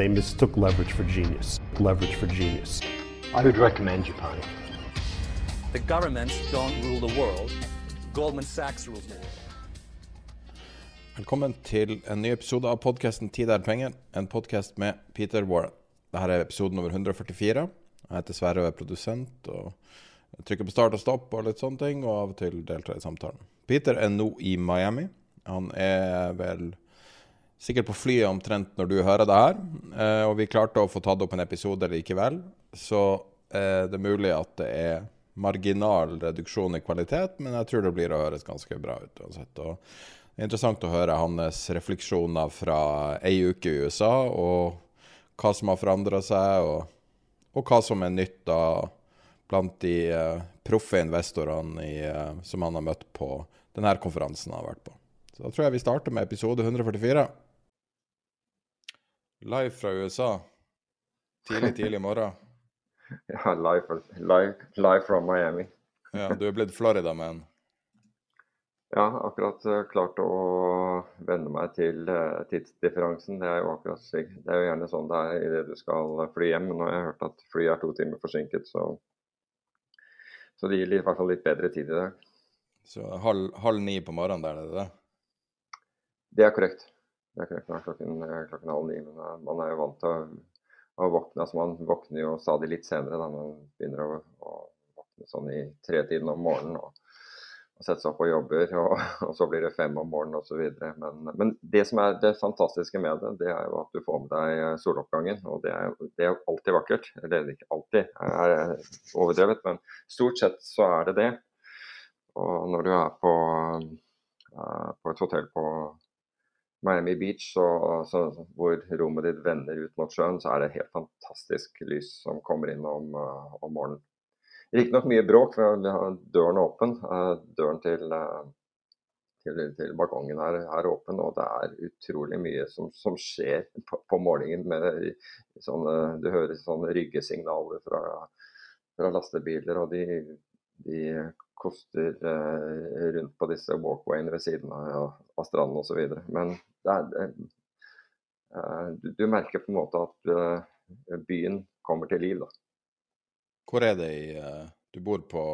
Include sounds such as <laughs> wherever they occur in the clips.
They mistook leverage for genius. Leverage for genius. I would recommend Japan. The governments don't rule the world. Goldman Sachs rules the world. Velkommen til en ny episode av podkasten 'Tid er penger', en podkast med Peter Warren. Dette er episode nummer 144. Jeg heter Sverre og er produsent. og jeg trykker på start og stopp og litt sånne ting, og av og til deltar i samtalen. Peter er nå i Miami. Han er vel sikkert på flyet omtrent når du hører det her. Eh, og vi klarte å få tatt opp en episode likevel. Så eh, det er mulig at det er marginal reduksjon i kvalitet, men jeg tror det blir å høres ganske bra ut uansett. Og det er interessant å høre hans refleksjoner fra ei uke i USA, og hva som har forandra seg, og, og, hva som er nytt da blant de uh, proffe investorene uh, som han har møtt på denne konferansen han har vært på. Så da tror jeg vi starter med episode 144. Live fra USA. Tidlig, tidlig morgen. <laughs> Ja, live, live, live fra Miami. <laughs> Ja, du er blitt Florida-man. Ja, akkurat uh, klart å venne meg til uh, tidsdifferansen. Det er jo akkurat slik. Det er jo gjerne sånn det er idet du skal fly hjem. Men nå har jeg hørt at flyet er to timer forsinket, så, så det gir i hvert fall litt bedre tid i dag. Så halv, halv ni på morgenen der, er det det? Det er korrekt. Er korrekt. Er klokken, eh, klokken halv ni. Men uh, man er jo vant til å, å våkne. Altså man våkner jo stadig litt senere da man begynner å, å våkne sånn i tretiden om morgenen. og og sette seg opp og jobber, <laughs> og, og, så blir det fem om morgenen osv. Men, men det som er det fantastiske med det, det er jo at du får med deg soloppgangen. Og det er, det er alltid vakkert. Eller er ikke alltid, er overdrevet, men stort sett så er det det. Og når du er på, på et hotell på Miami Beach, så, så, hvor rommet ditt vender ut mot sjøen, så er det helt fantastisk lys som kommer inn om, uh, om morgenen. Riktignok mye bråk, for døren er åpen. Døren til, til, til balkongen er, er, åpen, og det er utrolig mye som, som skjer på, på, morgenen. Med sånne, du hører sånne ryggesignaler fra, fra lastebiler, og de, de koster eh, rundt på disse walkwayene ved siden av, av stranden osv. Men er, det, eh, du, du, merker på en måte at eh, byen kommer til liv. da. Hvor er det i uh, Du bor på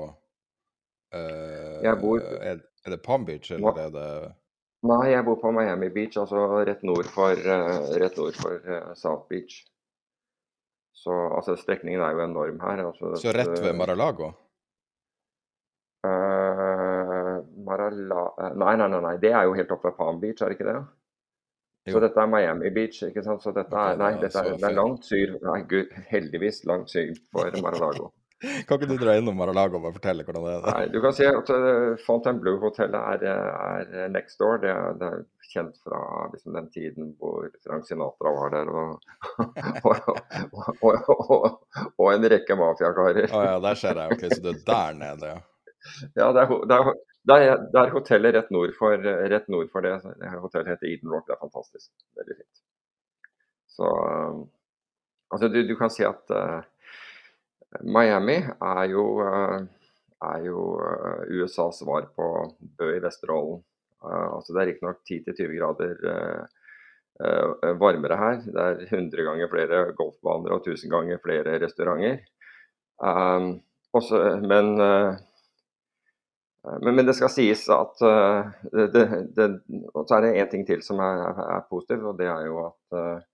uh, Jeg bor er, er, det Palm Beach, eller er det Nei, jeg bor på Miami Beach, altså rett nord for, uh, rett nord for South Beach. Så altså, strekningen er jo enorm her. Altså, så rett ved Mar-a-Lago? Marala... Nei, nei, nei, nei, det er jo helt oppe ved Palm Beach, er det ikke det? Så dette er Miami Beach, ikke sant. Så dette er, nei, dette er, det er langt syr. Nei, gud, heldigvis langt syr for Mar-a-Lago. <laughs> kan ikke du dra innom Mar-a-Lago og fortelle hvordan det er? Nei, du kan si at uh, Fontainebleau-hotellet er, er, next door. Det er, det er kjent fra liksom, den tiden hvor Frank Sinatra var der, og, <laughs> og, og, og en rekke mafiakarer. Å oh, ja, der ser jeg. Ok, Så du er der nede, ja. Ja, det er, det er, det er, det er hotellet rett nord, for, rett nord for, det. hotellet heter Eden Rock. Det er fantastisk. Veldig fint. Så altså du, du kan si at uh, Miami er jo, uh, er jo uh, USAs svar på Bø i Vesterålen. altså det er riktignok 10-20 grader varmere her. Det er 100 ganger flere golfbaner og 1000 ganger flere restauranter. Men Men, men, det skal sies at uh, det, det, Og så er det én ting til som er, er, positiv, og det er jo at uh,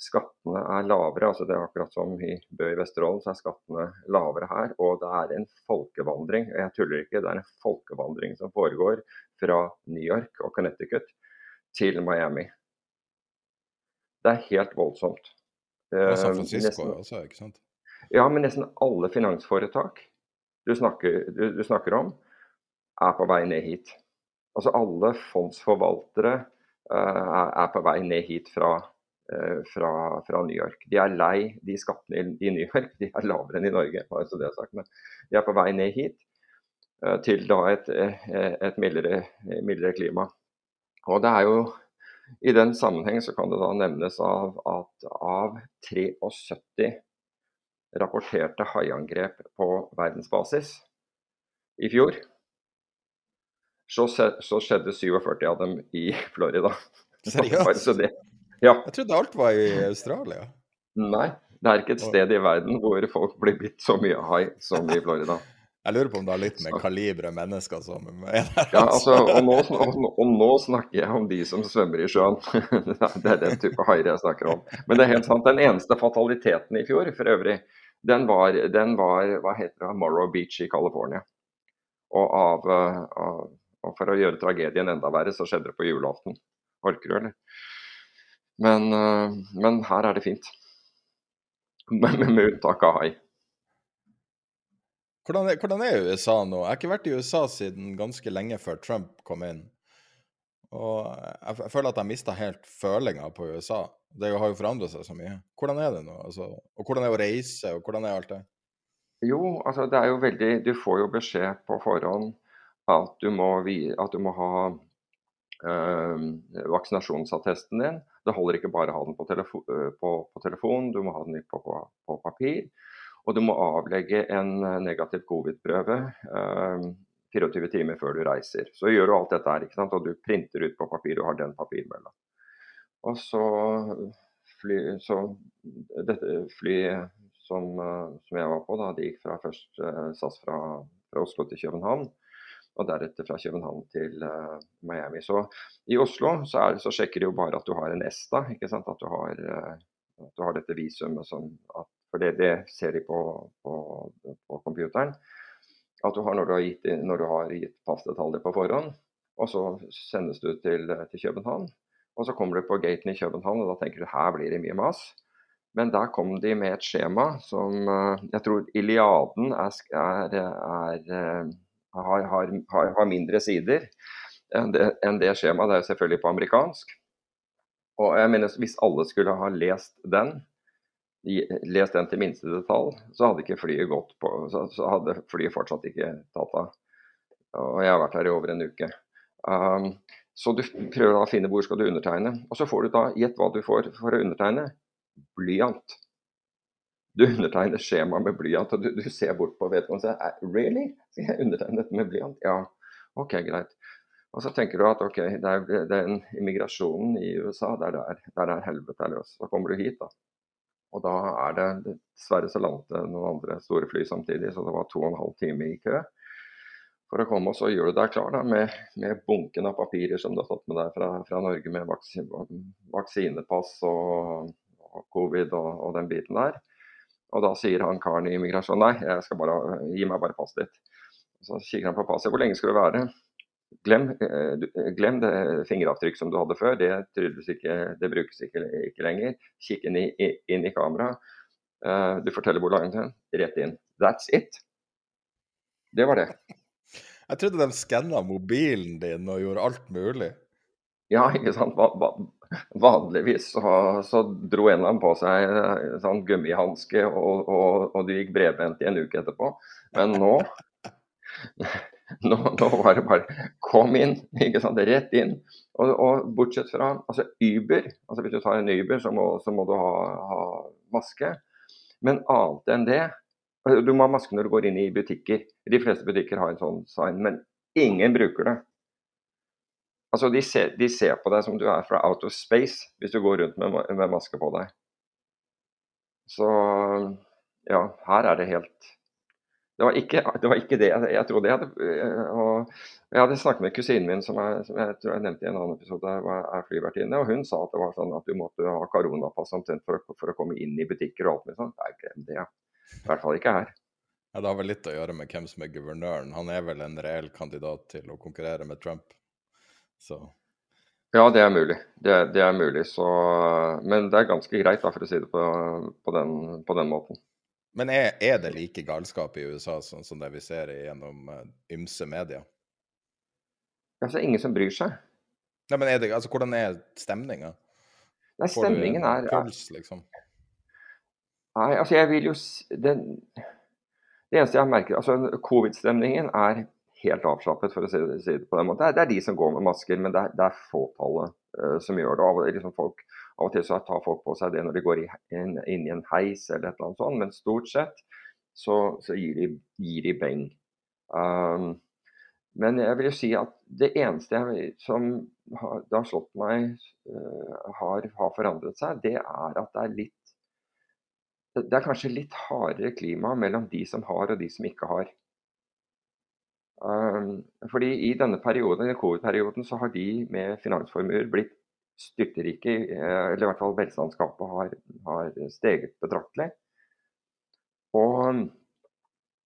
skattene er lavere. altså Det er akkurat som i Bø i Vesterålen, så er skattene lavere her. Og det er en folkevandring, og jeg tuller ikke, det er en folkevandring som foregår fra New York og Connecticut til Miami. Det er helt voldsomt. Og San Francisco nesten, også, ikke sant? Ja, men nesten alle finansforetak du snakker, du, du snakker om, er på vei ned hit. Altså alle fondsforvaltere uh, er på vei ned hit fra, uh, fra, fra, New York. De er lei de skattene i, New York, de er lavere enn i Norge. De er på vei ned hit uh, til da et, et mildere, mildere, klima. Og det er jo I den sammenheng så kan det da nevnes av at av 73 rapporterte haiangrep på verdensbasis i fjor, så, så, skjedde 47 av dem i <laughs> Florida. Seriøst? <laughs> Det, ja. Jeg trodde alt var i Australia. Nei, det er ikke et sted i verden hvor folk blir bitt så mye hai som i Florida. <laughs> Jeg lurer på om det har litt med kaliberet mennesker som er der. Ja, altså, og, nå, og, og, nå, snakker jeg om de som svømmer i sjøen. Det er den type haier jeg snakker om. Men det er helt sant. Den eneste fataliteten i fjor, for øvrig, den var, den var hva heter det, Morrow Beach i California. Og av, av og for å gjøre tragedien enda verre, så skjedde det på julaften. Orker du, eller? Men, uh, men, her er det fint. <laughs> med, med unntak av hai. Hvordan er, hvordan er, USA nå? Jeg har ikke vært i USA siden ganske lenge før Trump kom inn. Og jeg, jeg føler at jeg mista helt følinga på USA. Det har jo forandra seg så mye. Hvordan er det nå? Altså, og hvordan er det å reise, og hvordan er alt det? Jo, altså det er jo veldig Du får jo beskjed på forhånd at du må, at du må ha øh, vaksinasjonsattesten din. Det holder ikke bare å ha den på, telefo øh, på, på telefon, du må ha den på, på, papir. Og du må avlegge en negativ covid-prøve øh, 24 timer før du reiser. Så gjør du alt dette her, ikke sant? og du printer ut på papir og har den papirmølla. Og så fly, så dette flyet som, som, jeg var på, da, det gikk fra først SAS fra, fra Oslo til København og deretter fra København til uh, Miami. Så I Oslo så, er, så, sjekker de jo bare at du har en ESTA, ikke sant? At, du har, uh, at du har dette visumet. Som, at, for det, det, ser de på, på, på, computeren. At du har når du har gitt, når du har gitt passdetaljer på forhånd. Og så sendes du til, til København. Og så kommer du på gaten i København, og da tenker du her blir det mye mas. Men der kom de med et skjema som uh, jeg tror Iliaden er, er, er har, har, har mindre sider enn det, enn det skjemaet. Det er selvfølgelig på amerikansk. Og jeg mener Hvis alle skulle ha lest den, lest den til minste detalj, så hadde ikke flyet gått på, så, så hadde flyet fortsatt ikke tatt av. Og jeg har vært her i over en uke. Um, så du prøver å finne hvor skal du undertegne. Og så får du da, gjett hva du får for å undertegne. Blyant. Du undertegner skjema med blyant, og du, du ser bort på vedkommende og sier Really? Skal jeg undertegne dette med blyant? Ja, OK, greit. Og så tenker du at OK, det er den immigrasjonen i USA, der er, der er helvete løs. Så kommer du hit, da. Og da er det Dessverre så landet noen andre store fly samtidig, så det var to og en halv time i kø for å komme. Og så gjør du deg klar da, med, med, bunken av papirer som du har tatt med deg fra, fra Norge, med vaksinepass og, og covid og, og, den biten der. Og da sier han karen i immigrasjon nei, jeg skal bare, gi meg bare passet ditt. Så kikker han på passet. Hvor lenge skal du være? Glem, eh, glem det fingeravtrykk som du hadde før, det, ikke, det brukes ikke, ikke, lenger. Kikk inn i, inn i kamera. Uh, du forteller hvor langt hen. Rett inn. That's it. Det var det. Jeg trodde de skanna mobilen din og gjorde alt mulig. Ja, ikke sant. Vanligvis så, så, dro en eller annen på seg eh, sånn gummihanske, og, og, og, du gikk bredbent i en uke etterpå. Men nå, <laughs> nå, nå var det bare kom inn, ikke sant, rett inn. Og, og bortsett fra altså Uber, altså hvis du tar en Uber, så må, så må du ha, ha, maske. Men annet enn det altså, Du må ha maske når du går inn i butikker. De fleste butikker har en sånn sign, men ingen bruker det. Altså, de ser, de ser, på deg som du er fra out of space hvis du går rundt med, med, maske på deg. Så ja, her er det helt Det var ikke det, var ikke det jeg, jeg trodde. Jeg hadde, og jeg hadde snakket med kusinen min, som, er, som jeg tror jeg nevnte i en annen episode, er flyvertinne. Og hun sa at det var sånn at du måtte ha koronapass omtrent for, for, å komme inn i butikker og alt mulig sånt. Nei, glem det. I hvert fall ikke her. Ja, Det har vel litt å gjøre med hvem som er guvernøren. Han er vel en reell kandidat til å konkurrere med Trump. Så ja, det er mulig. Det, det er mulig. Så, men det er ganske greit, da, for å si det på, på, den, på den måten. Men er, er, det like galskap i USA som, som det vi ser gjennom uh, ymse medier? Altså, ingen som bryr seg. Nei, men er det, altså, Hvordan er stemninga? Nei, stemningen er puls, liksom? Nei, altså jeg vil jo den, Det eneste jeg har merket altså Covid-stemningen er helt avslappet, for å si det, på den måten. Det det er, de som går med masker, men det er, det er fåtallet uh, som gjør det. Av, liksom folk, av og til så tar folk på seg det når de går inn, inn i en heis eller et eller annet sånt, men stort sett så, så gir, de, gir, de, beng. Um, men jeg vil jo si at det eneste jeg, som har, det har slått meg uh, har, har, forandret seg, det er at det er litt Det er kanskje litt hardere klima mellom de som har og de som ikke har. Um, fordi i denne perioden, i covid-perioden så har de med finansformuer blitt styrterike, eh, eller i hvert fall velstandsgapet har, har steget betraktelig. Og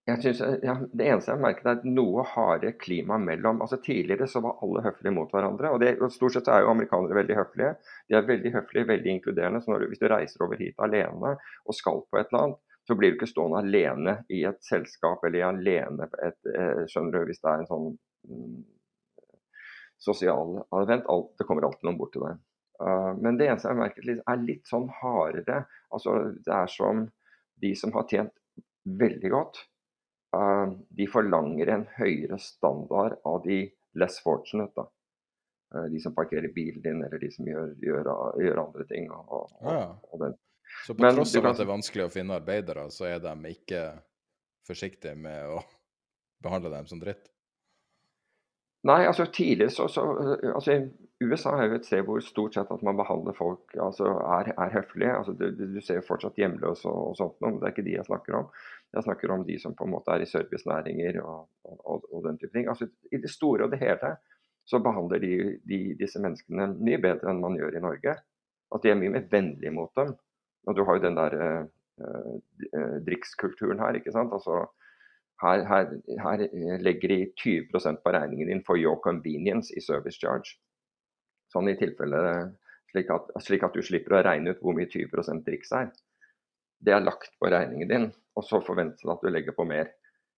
jeg synes, ja, Det eneste jeg har merket er noe hardere klima mellom altså Tidligere så var alle høflige mot hverandre. og, det, og Stort sett er jo amerikanere veldig høflige. De er veldig høflige, veldig inkluderende. så du, Hvis du reiser over hit alene og skal på et eller annet, så blir du ikke stående alene i et selskap eller alene et, eh, skjønner du, hvis det er en sånn mm, sosial advent. Alt, det kommer alltid noen bort til deg. Uh, men det eneste jeg har merket er litt sånn hardere. Altså, det er som de som har tjent veldig godt, uh, de forlanger en høyere standard av de less fortunate. da. De som parkerer bilen din, eller de som gjør, gjør, gjør andre ting. Og, og, ja. og den, så på Men, tross av at det er vanskelig å finne arbeidere, så er de ikke forsiktige med å <laughs> behandle dem som dritt? Nei, altså tidligere så, så altså, USA er jo et sted hvor stort sett at man behandler folk altså er, er høflige. Altså, du, du, ser fortsatt hjemløse og, og sånt, men det er ikke de jeg snakker om. Jeg snakker om de som på en måte er i servicenæringer og, og, og den type ting. Altså, I det store og det hele så behandler de, de, disse menneskene mye bedre enn man gjør i Norge. At de er mye mer vennlige mot dem. Og du har jo den der eh, drikkskulturen drikskulturen her, ikke sant. Altså, her, her, her, legger de 20% på regningen din for your convenience i service charge. Sånn i tilfelle slik at, slik at, du slipper å regne ut hvor mye 20 driks er. Det er lagt på regningen din, og så forventes det at du legger på mer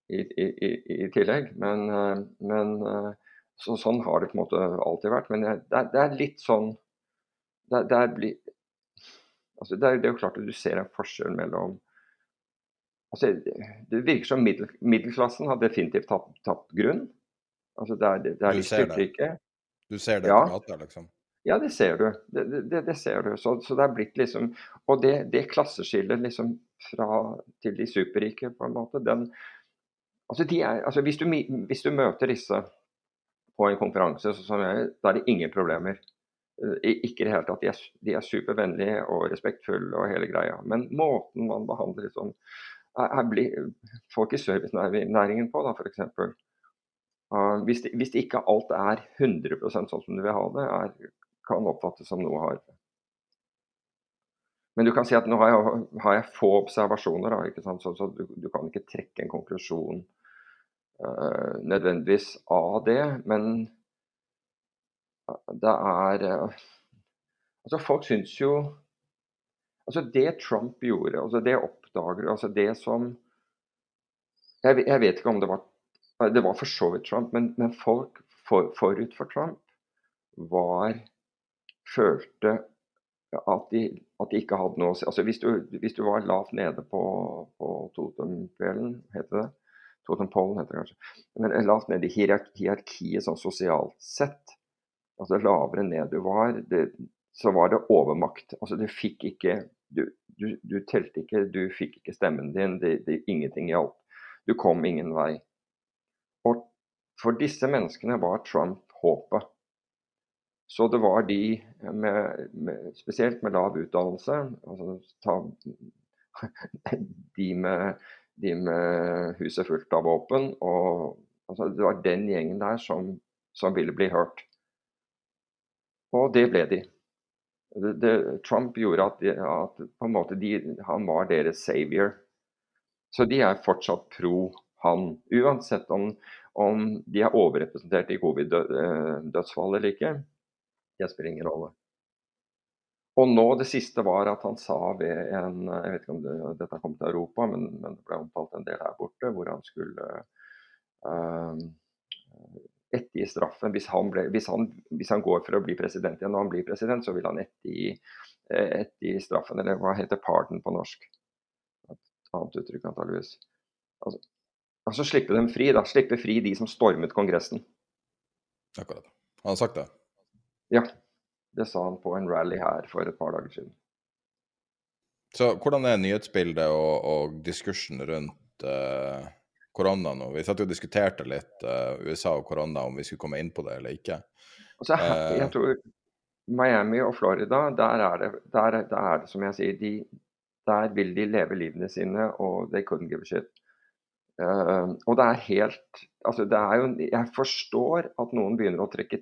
i, i, i, i tillegg. Men, eh, men så, sånn har det på en måte alltid vært. Men det er, det er litt sånn det, det, er, Altså, det, er, det, er, jo klart at du ser en forskjell mellom altså, Det virker som middel, middelklassen har definitivt tapt, tapt grunn. Altså, det er, det er litt styrtrike. Du ser det ja. på gata, liksom? Ja, det ser du. Det, det ser du. Så, så, det er blitt liksom Og det, det klasseskillet liksom fra til de superrike, på en måte, den Altså, de er, altså hvis, du, hvis du møter disse på en konferanse, så, så, da er det ingen problemer. Ikke i det hele tatt. De er, de er supervennlige og respektfulle og hele greia. Men måten man behandler bli, folk i servicenæringen på, da, f.eks. Uh, hvis, det, hvis det ikke alt er 100% sånn som du vil ha det, er, kan oppfattes som noe hardere. Men du kan si at nå har jeg, har jeg få observasjoner, da, så, så du, du, kan ikke trekke en konklusjon uh, nødvendigvis av det. Men det er eh, Altså, folk syns jo Altså, det Trump gjorde, altså det oppdager Altså, det som jeg, jeg, vet ikke om det var Det var for så vidt Trump, men, men folk for, forut for Trump var Følte at de, at de, ikke hadde noe å si. Altså, hvis, du, hvis du var lavt nede på, på Totempelen, heter det Totempollen heter det kanskje. Men lavt nede i hierarkiet sånn sosialt sett, altså lavere ned du var, det, så var det overmakt. Altså du fikk ikke du, du, du, telte ikke, du fikk ikke stemmen din, det, det, ingenting hjalp. Du kom ingen vei. Og for disse menneskene var Trump håpet. Så det var de med, med, spesielt med lav utdannelse, altså ta, de med de med huset fullt av våpen. altså, Det var den gjengen der som, som ville bli hørt. Og det ble de. Det, det, Trump gjorde at, de, at på en måte de, han var deres savior. Så de er fortsatt pro han. Uansett om, om de er overrepresentert i covid-dødsfall eller ikke. Det spiller ingen rolle. Og nå det siste var at han sa ved en Jeg vet ikke om det, dette kom til Europa, men, men, det ble omtalt en del her borte, hvor han skulle uh, ettergi straffen. Hvis han, ble, hvis, han, hvis han, går for å bli president igjen når han blir president, så vil han ettergi, eh, ettergi straffen. Eller hva heter pardon på norsk? Et annet uttrykk antageligvis. Altså, altså slippe dem fri, da. Slippe fri de som stormet Kongressen. Akkurat. Han har sagt det? Ja. Det sa han på en rally her for et par dager siden. Så hvordan er nyhetsbildet og, og diskursen rundt uh, korona nå? Vi satt jo og diskuterte litt uh, USA og korona, om vi skulle komme inn på det eller ikke. Altså, jeg eh. tror Miami og Florida, der er det, der, der er det som jeg sier, de, der vil de leve livene sine, og they couldn't give a shit. Uh, og det er helt altså det er jo, Jeg forstår at noen begynner å trekke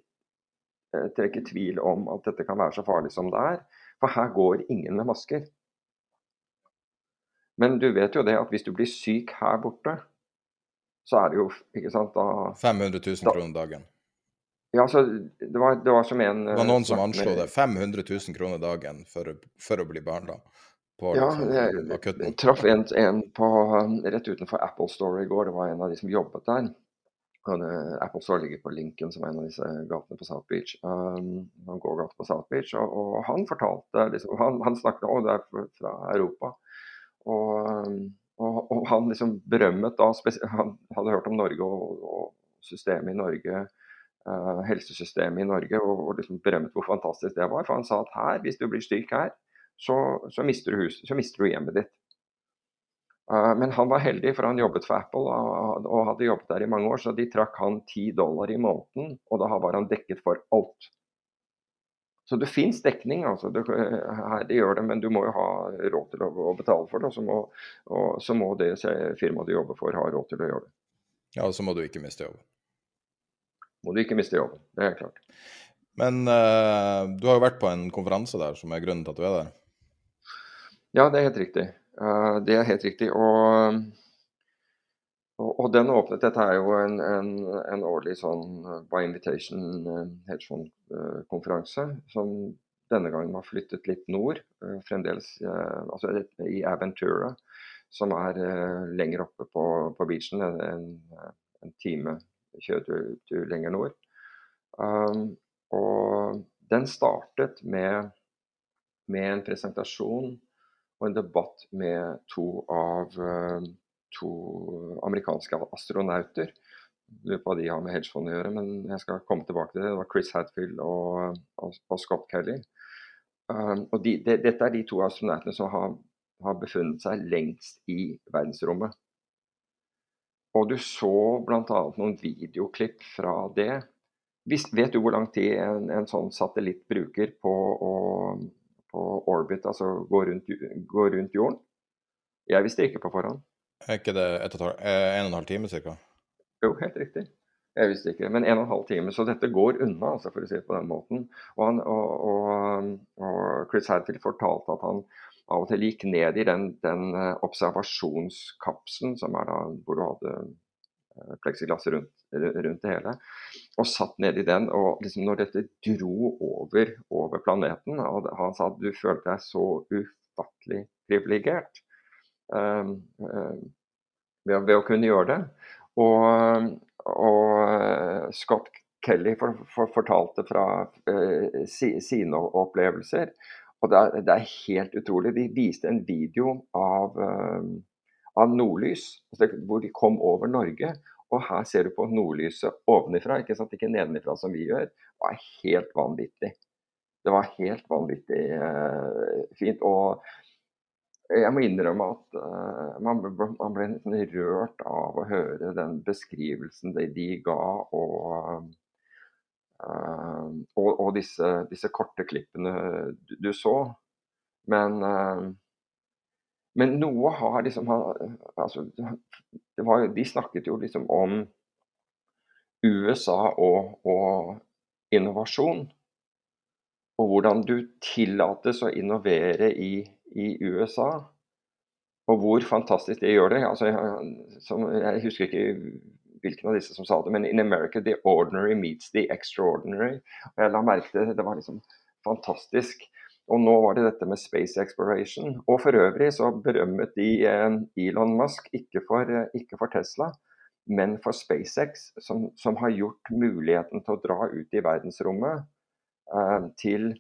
Eh, trekke tvil om at dette kan være så farlig som det er. For her går ingen med masker. Men du vet jo det at hvis du blir syk her borte, så er det jo ikke sant, da 500 000 kroner dagen. Ja, så det var, det var som en Det var noen som anslo det. 500 000 kroner dagen for, for å bli behandla. Ja, liksom, jeg, jeg traff en, en på, rett utenfor Apple Store i går. Det var en av de som jobbet der. Apple Store ligger på Lincoln, som er en av disse gatene på South Beach. Um, han går gata på South Beach, og, og han fortalte liksom, han, han, snakket om det er fra Europa. Og, um, og, og, han liksom berømmet da Han hadde hørt om Norge og, og systemet i Norge, uh, helsesystemet i Norge, og, og liksom berømmet hvor fantastisk det var. For han sa at her, hvis du blir syk her, så, så, mister, du hus, så mister du hjemmet ditt. Uh, men han var heldig, for han jobbet for Apple og hadde jobbet der i mange år, så de trakk han 10 dollar i måneden, og da var han dekket for alt. Så det fins dekning, altså. Det, det, gjør det, men du må jo ha råd til å, å betale for det. Og så må, og så må det firmaet du jobber for, ha råd til å gjøre det. Ja, og så må du ikke miste jobben. Må du ikke miste jobben, det er klart. Men uh, du har jo vært på en konferanse der, som er grunnen til at du er der? Ja, det er helt riktig. Uh, det er helt riktig. Og, og, den åpnet Dette er jo en, en, en årlig sånn eh, by invitation eh, hedgefondkonferanse som denne gangen var flyttet litt nord. Fremdeles altså i Aventura, som er lenger oppe på, på beachen. En, en time kjøretur lenger nord. Um, og den startet med, med en presentasjon og en debatt med to av eh, to amerikanske astronauter. Lurer på hva de har med hedgefond å gjøre, men jeg skal komme tilbake til det. Det var Chris Hadfield og, og, Scott Kelly. Um, og de, de, dette er de to astronautene som har, har, befunnet seg lengst i verdensrommet. Og du så bl.a. noen videoklipp fra det. Visst, vet du hvor lang tid en, en sånn satellitt bruker på å på orbit, altså gå rundt, gå rundt jorden? Jeg visste ikke på forhånd. Er ikke det et og eh, en og en halv time ca.? Jo, helt riktig. Jeg visste ikke, men en og en halv time. Så dette går unna, altså, for å si det på den måten. Og, han, og, og, og Chris Hadfield fortalte at han av og til gikk ned i den, den eh, observasjonskapselen som er da hvor du hadde Eh, pleksiglass rundt, rundt, det hele. Og satt ned i den. Og liksom når dette dro over, over planeten, og han sa at du følte deg så ufattelig privilegert ved, ved, å kunne gjøre det. Og, og uh, Scott Kelly for, for, fortalte fra uh, si, sine opplevelser. Og det er, det er, helt utrolig. De viste en video av uh, av nordlys, altså hvor de kom over Norge. Og her ser du på nordlyset ovenifra, ikke sant? ikke nedenifra som vi gjør. Det var helt vanvittig. Det var helt vanvittig uh, fint. Og jeg må innrømme at uh, man, man, ble nesten rørt av å høre den beskrivelsen de, de ga, og, uh, og, og disse, disse, korte klippene du, du så. Men Men noe har liksom altså, var, De snakket jo liksom om USA og, og, innovasjon. Og hvordan du tillates å innovere i, i, USA. Og hvor fantastisk det gjør det. Altså, jeg, som, jeg husker ikke hvilken av disse som sa det, men in America the ordinary meets the extraordinary. Og jeg la merke til det, det var liksom fantastisk. Og nå var det dette med space exploration. Og for øvrig så berømmet de eh, Elon Musk, ikke for, eh, ikke for Tesla, men for SpaceX, som, som, har gjort muligheten til å dra ut i verdensrommet eh, til,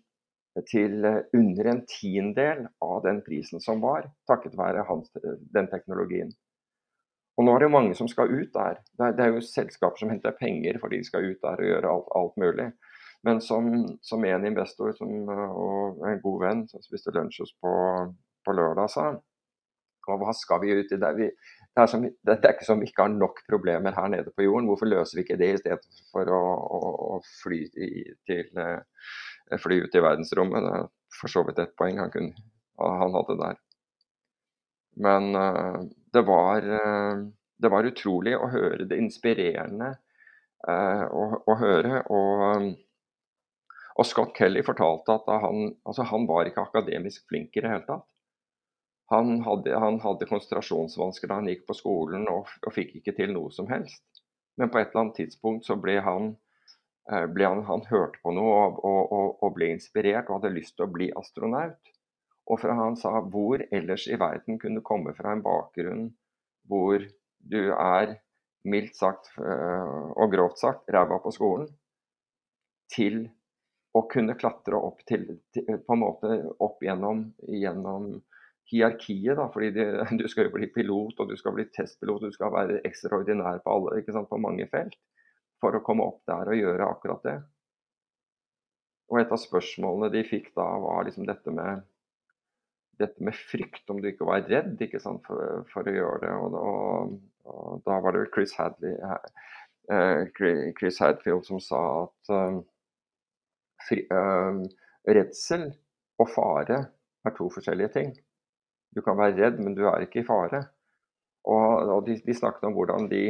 til, under en tiendedel av den prisen som var, takket være hans, den teknologien. Og nå er det mange som skal ut der. Det er, jo selskaper som henter penger fordi de skal ut der og gjøre alt, alt mulig. Men som, som, en investor som, og en god venn som spiste lunsj hos på, på lørdag, sa hva skal vi ut i det? Vi, det, er som, det, er ikke som vi ikke har nok problemer her nede på jorden. Hvorfor løser vi ikke det i stedet for å, å, å fly, i, til, uh, fly, ut i verdensrommet? Det er for så vidt et poeng han, kunne, han hadde der. Men uh, det, var, uh, det var utrolig å høre det inspirerende å, å høre. og og Scott Kelly fortalte at han, altså han var ikke akademisk flink i det hele tatt. Han hadde, han hadde konsentrasjonsvansker da han gikk på skolen og, og, fikk ikke til noe som helst. Men på et eller annet tidspunkt så ble han, eh, han, han hørte på noe og, og, og, ble inspirert og hadde lyst til å bli astronaut. Og fra han sa hvor ellers i verden kunne komme fra en bakgrunn hvor du er mildt sagt eh, og grovt sagt ræva på skolen, til å kunne klatre opp, til, til, på en måte opp gjennom, gjennom hierarkiet. Da, fordi de, <laughs> du skal jo bli pilot, og du skal bli testpilot, du skal være ekstraordinær på, alle, på mange felt for å komme opp der og gjøre akkurat det. Og et av spørsmålene de fikk da, var liksom dette med, dette med frykt, om du ikke var redd ikke sant, for, for å gjøre det. Og da, og da, var det Chris, Hadley, uh, Chris Hadfield som sa at uh, fri, øh, redsel og fare er to forskjellige ting. Du kan være redd, men du er ikke i fare. Og, og de, de, snakket om hvordan de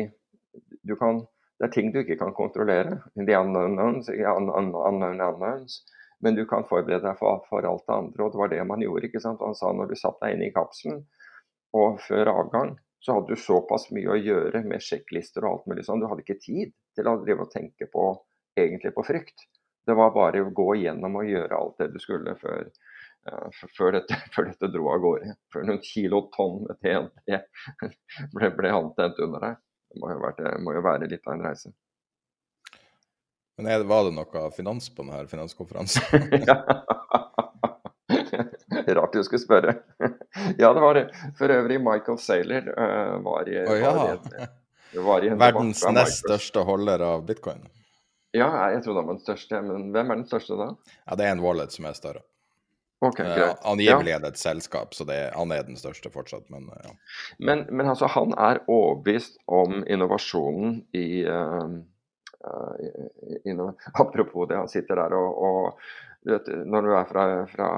du kan, Det er ting du ikke kan kontrollere. The unknowns, unknown unknowns. Men du kan forberede deg for, for, alt det andre. Og det var det man gjorde. ikke sant? Han sa når du satt deg inne i kapselen, og før avgang, så hadde du såpass mye å gjøre med sjekklister og alt mulig sånn. Du hadde ikke tid til å drive og tenke på egentlig på frykt. Det var bare å gå igjennom og gjøre alt det du skulle før, uh, før, dette, <laughs> før dette, dro av gårde. Før noen kilo tonn med TNT <laughs> ble, ble antent under deg. Det må jo, være, må jo være litt av en reise. Men er, var det noe finans på denne finanskonferansen? <laughs> Rart du skulle spørre. ja, det var det. For øvrig, Michael Saylor uh, var, i, oh, ja. var, i, var i <laughs> Verdens nest største holder av bitcoin? Ja, jeg trodde han var den største, men hvem er den største da? Ja, Det er en wallet som er større. Ok, eh, greit. Uh, angivelig er det et selskap, så er, han er den største fortsatt, men uh, ja. Men, men, altså, han er overbevist om innovasjonen i, uh, i <laughs> Apropos det, han sitter der og, og vet, Når du er fra, fra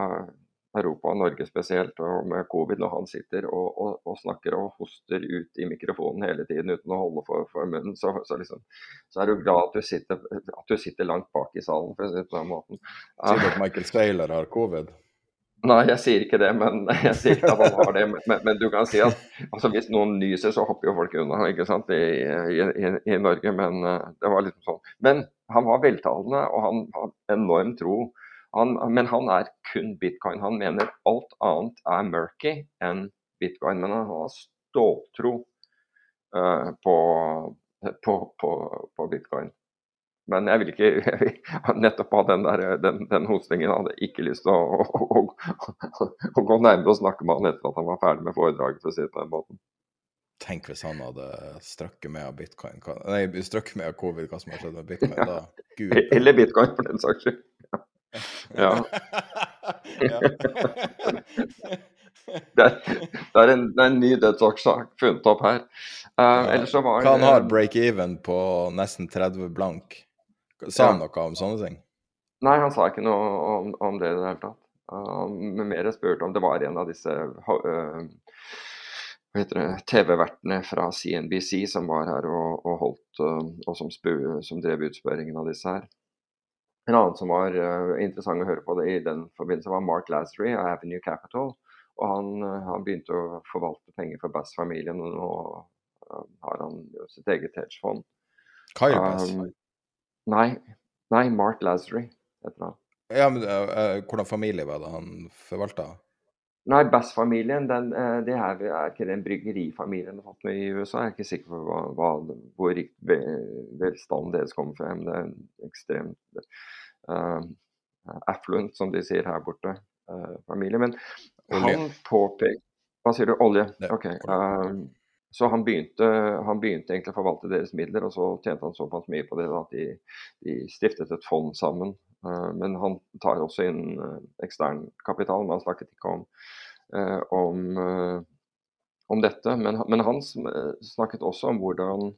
Europa og Norge spesielt, og med covid, når han sitter og, og, og, snakker og hoster ut i mikrofonen hele tiden uten å holde for, for munnen, så, så, liksom, så, er du glad at du, sitter, at du sitter langt bak i salen, for å si det på den måten. Sier du at Michael Saylor har covid? Nei, jeg sier ikke det, men <laughs> jeg sier ikke at han har det. Men, men du kan si at altså, hvis noen nyser, så hopper jo folk unna ikke sant, i, i, i Norge. Men uh, det var liksom sånn. Men han var veltalende, og han har enorm tro han, men han er kun bitcoin. Han mener alt annet er murky enn bitcoin. Men han har ståltro uh, på, på, på, på, bitcoin. Men jeg vil ikke jeg <laughs> vil, Nettopp av den, der, den, den hostingen hadde jeg ikke lyst til å, å, å, å, gå nærmere og snakke med han etter at han var ferdig med foredraget, for å si det på den måten. Tenk hvis han hadde strøkket med av bitcoin. Nei, strøkket med av covid, hva som har skjedd med bitcoin da. Gud. <laughs> Eller bitcoin, for den saks skyld. Ja. <laughs> det, er, det, er en, det, er, en, ny dødsårsak funnet opp her. Uh, ja. så var han har break-even på nesten 30 blank. Sa han noe om sånne ting? Nei, han sa ikke noe om, om det i det hele tatt. Uh, men mer spurte om det var en av disse uh, TV-vertene fra CNBC som var her og, og holdt, og som, spu, som, drev utspørringen av disse her. En annen som var interessant å høre på det i den forbindelse, var Mark Lazary av Avenue Capital. Og han, han, begynte å forvalte penger for Bass-familien, og nå har han sitt eget hedgefond. Kyle Bass? Um, nei, nei, Mark Lazary heter han. Ja, men uh, Hvordan familie var det han forvalta? Nei, Bass-familien den, uh, det er, er, ikke den bryggerifamilien har fått med i USA. Jeg er ikke sikker på hva, hva, hvor rikt velstanden deres kommer fra. Men det er ekstremt uh, affluent, som de sier her borte, familie. Men Olje. han påpeker Hva sier du? Olje? Det, ok. Olje. Så han begynte, han begynte, egentlig å forvalte deres midler, og så tjente han såpass mye på det at de, de stiftet et fond sammen Eh, men han tar også inn eh, ekstern kapital. Men han snakket ikke om, eh, om, om dette. Men, men, han snakket også om hvordan,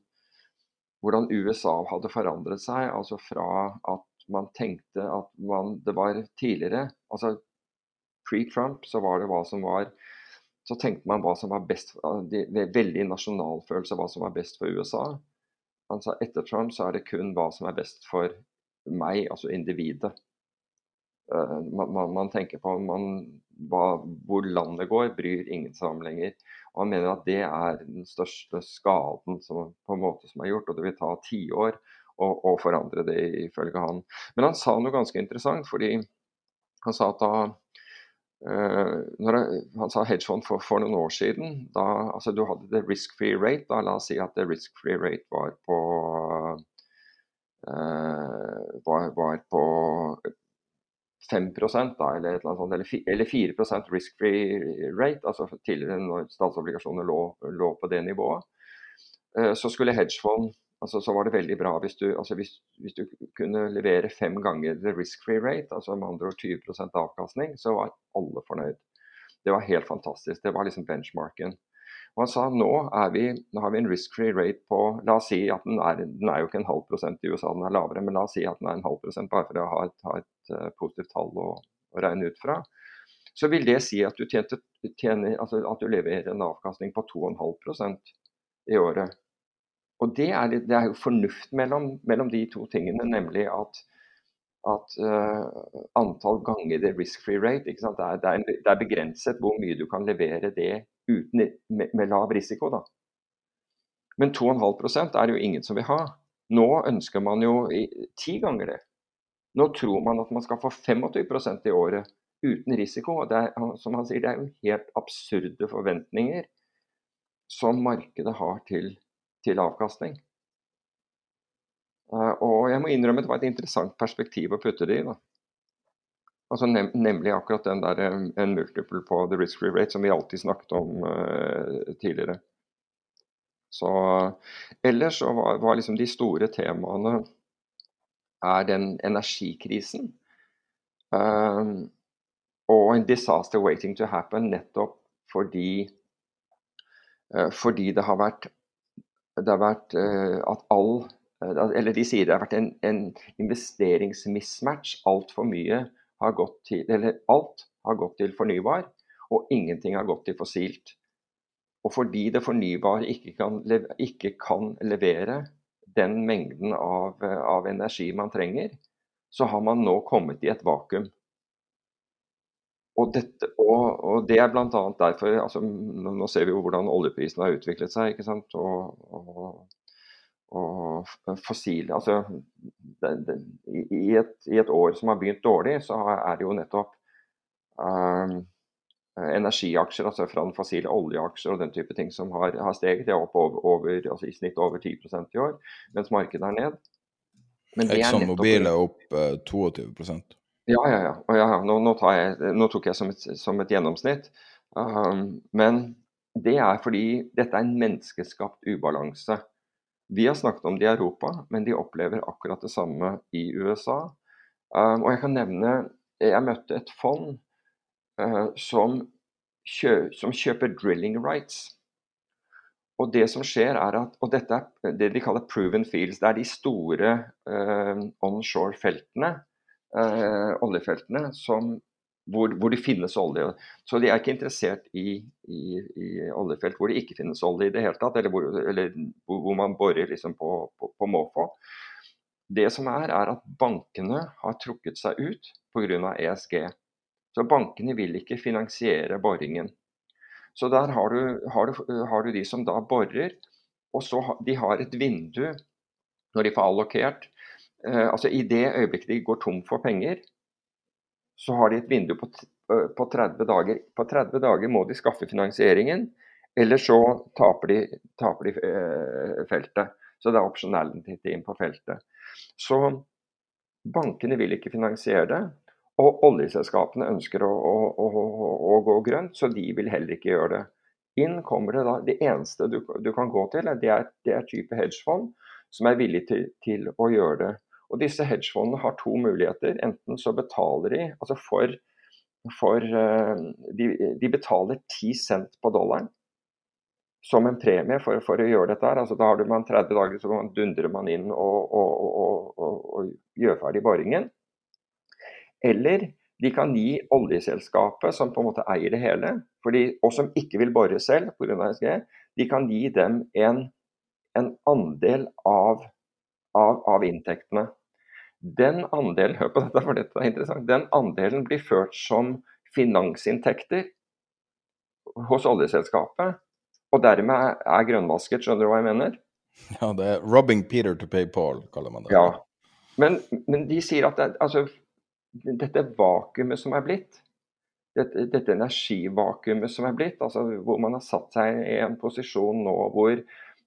hvordan, USA hadde forandret seg. Altså fra at man tenkte at man, det var tidligere altså Pre-Trump så var det hva som var så tenkte man hva som var best de, Veldig nasjonalfølelse hva som var best for USA. Han sa etter Trump så er det kun hva som er best for meg, altså individet. Uh, man, man, man, tenker på man, hva, hvor landet går, bryr ingen seg om lenger. Og Han mener at det er den største skaden som, på en måte som er gjort, og det vil ta tiår å, å forandre det, ifølge han. Men han sa noe ganske interessant, fordi han sa at da jeg, han sa hedgefond for, for, noen år siden. Da, altså du hadde the risk-free rate. Da, la oss si at the risk-free rate var på uh, var, var på 5 da, eller, et eller, sånt, eller, eller 4 risk-free rate, altså tidligere når statsobligasjoner lå, lå på det nivået, Uh, så skulle hedgefond altså så var det veldig bra hvis du, altså hvis, hvis du kunne levere fem ganger the risk-free rate, altså med andre ord 20% avkastning, så var alle fornøyd. Det var helt fantastisk. Det var liksom benchmarken. Og han sa nå, vi, nå har vi en risk-free rate på La oss si at den er, den er jo ikke en halv prosent i USA, den er lavere, men la oss si at den er en halv prosent bare for å ha et, ha et uh, positivt tall å, å, regne ut fra. Så vil det si at du, tjente, tjener, altså at du leverer en avkastning på 2,5 i året. Og det er, det er, jo fornuft mellom, mellom, de to tingene, nemlig at, at uh, antall ganger det risk-free rate det er, det, er, det er begrenset hvor mye du kan levere det uten, med, med, lav risiko. Da. Men 2,5 er det jo ingen som vil ha. Nå ønsker man jo ti ganger det. Nå tror man at man skal få 25% i året uten risiko. Det er, som han sier, det er jo helt absurde forventninger som markedet har til, til avkastning. Uh, og jeg må innrømme det var et interessant perspektiv å putte det i. da. Altså nem nemlig akkurat den der eh, en multiple på the risk-free rate som vi alltid snakket om uh, tidligere. Så Ellers så var, var, liksom de store temaene er den energikrisen. Uh, og en disaster waiting to happen nettopp fordi, uh, fordi det har vært, det har vært at all Eller de sier det har vært en, en investeringsmismatch. Altfor mye har gått til Eller alt har gått til fornybar, og ingenting har gått til fossilt. Og fordi det fornybare ikke kan, ikke kan levere den mengden av, av, energi man trenger, så har man nå kommet i et vakuum. Og, dette, og, og det er bl.a. derfor altså, Nå ser vi jo hvordan oljeprisen har utviklet seg. ikke sant? Og, og fossile altså, det, det, i, et, i, et, år som har begynt dårlig, så er det jo nettopp um, energiaksjer, altså fra den fossile oljeaksjer og den type ting som har, har steget. Det er opp over, over, altså i snitt over 10% i år, mens markedet er ned. Men Exxon Mobil er opp uh, 22 Ja, ja, ja. ja nå, nå, jeg, nå, tok jeg som et, som et gjennomsnitt. Um, men det er fordi dette er en menneskeskapt ubalanse. Vi har snakket om det i Europa, men de opplever akkurat det samme i USA. Um, og jeg kan nevne Jeg møtte et fond uh, som, kjø, som, kjøper drilling rights. Og det som skjer er at, og dette er det de kaller proven fields. Det er de store uh, onshore-feltene, uh, oljefeltene, som hvor, hvor, det finnes olje. Så de er ikke interessert i, i, i, oljefelt hvor det ikke finnes olje i det hele tatt, eller hvor, eller hvor man borer liksom på, på, på måfå. Det som er, er at bankene har trukket seg ut pga. ESG. Så bankene vil ikke finansiere boringen. Så der har du, har, du, har du, de som da borer, og så ha, de har et vindu når de får allokert. Eh, altså I det øyeblikket de går tom for penger, så har de et vindu på, på 30 dager. På 30 dager må de skaffe finansieringen, eller så taper de, taper de eh, feltet. Så det er opsjonalitet inn på feltet. Så bankene vil ikke finansiere det. Og oljeselskapene ønsker å, å, å, å, gå grønt, så de vil heller ikke gjøre det. Inn kommer det da, Det eneste du, du kan gå til, det er, det er type hedgefond som er villig til, til å gjøre det. Og disse hedgefondene har to muligheter. Enten så betaler de altså for, for eh, de, de, betaler 10 cent på dollaren som en premie for, for å gjøre dette. her, altså Da har man 30 dager, så dundrer man inn og, og, og, og gjør ferdig boringen. Eller de kan gi oljeselskapet, som på en måte eier det hele, fordi, og som ikke vil bore selv pga. SG, de kan gi dem en, en andel av, av, av inntektene. Den andelen hør på dette, for dette er interessant, den andelen blir ført som finansinntekter hos oljeselskapet, og dermed er grønnvasket. Skjønner du hva jeg mener? Ja, det er 'robbing Peter to pay Paul', kaller man det. Ja, Men, men de sier at det, altså, dette vakuumet som er blitt, dette, dette energivakuumet som er blitt, altså hvor man har satt seg i en posisjon nå hvor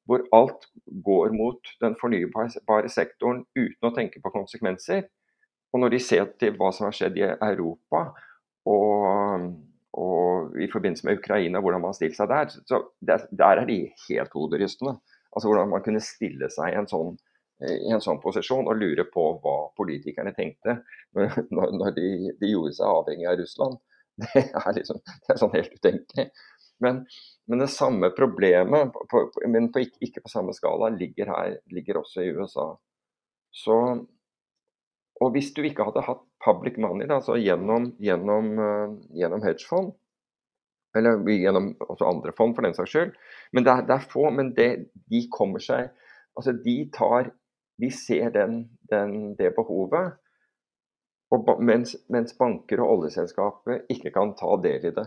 hvor alt går mot den fornybare sektoren uten å tenke på konsekvenser. Og når de ser til hva som har skjedd i Europa og, og i forbindelse med Ukraina, hvordan man har stilt seg der, så der, der er de helt hoderystende. Altså hvordan man kunne stille seg i en sånn, i en sånn posisjon og lure på hva politikerne tenkte når, når de, de, gjorde seg avhengig av Russland. <laughs> Det er, liksom, det er sånn helt utenkelig. Men, men det samme problemet, på, men på, ikke, på samme skala, ligger her, ligger også i USA. Så, og hvis du ikke hadde hatt public money, da, altså gjennom, gjennom, uh, gjennom hedgefond, eller gjennom også andre fond for den saks skyld, men det er, det er få, men det, de kommer seg Altså de tar De ser den, den, det behovet, og, mens, mens banker og oljeselskaper ikke kan ta del i det.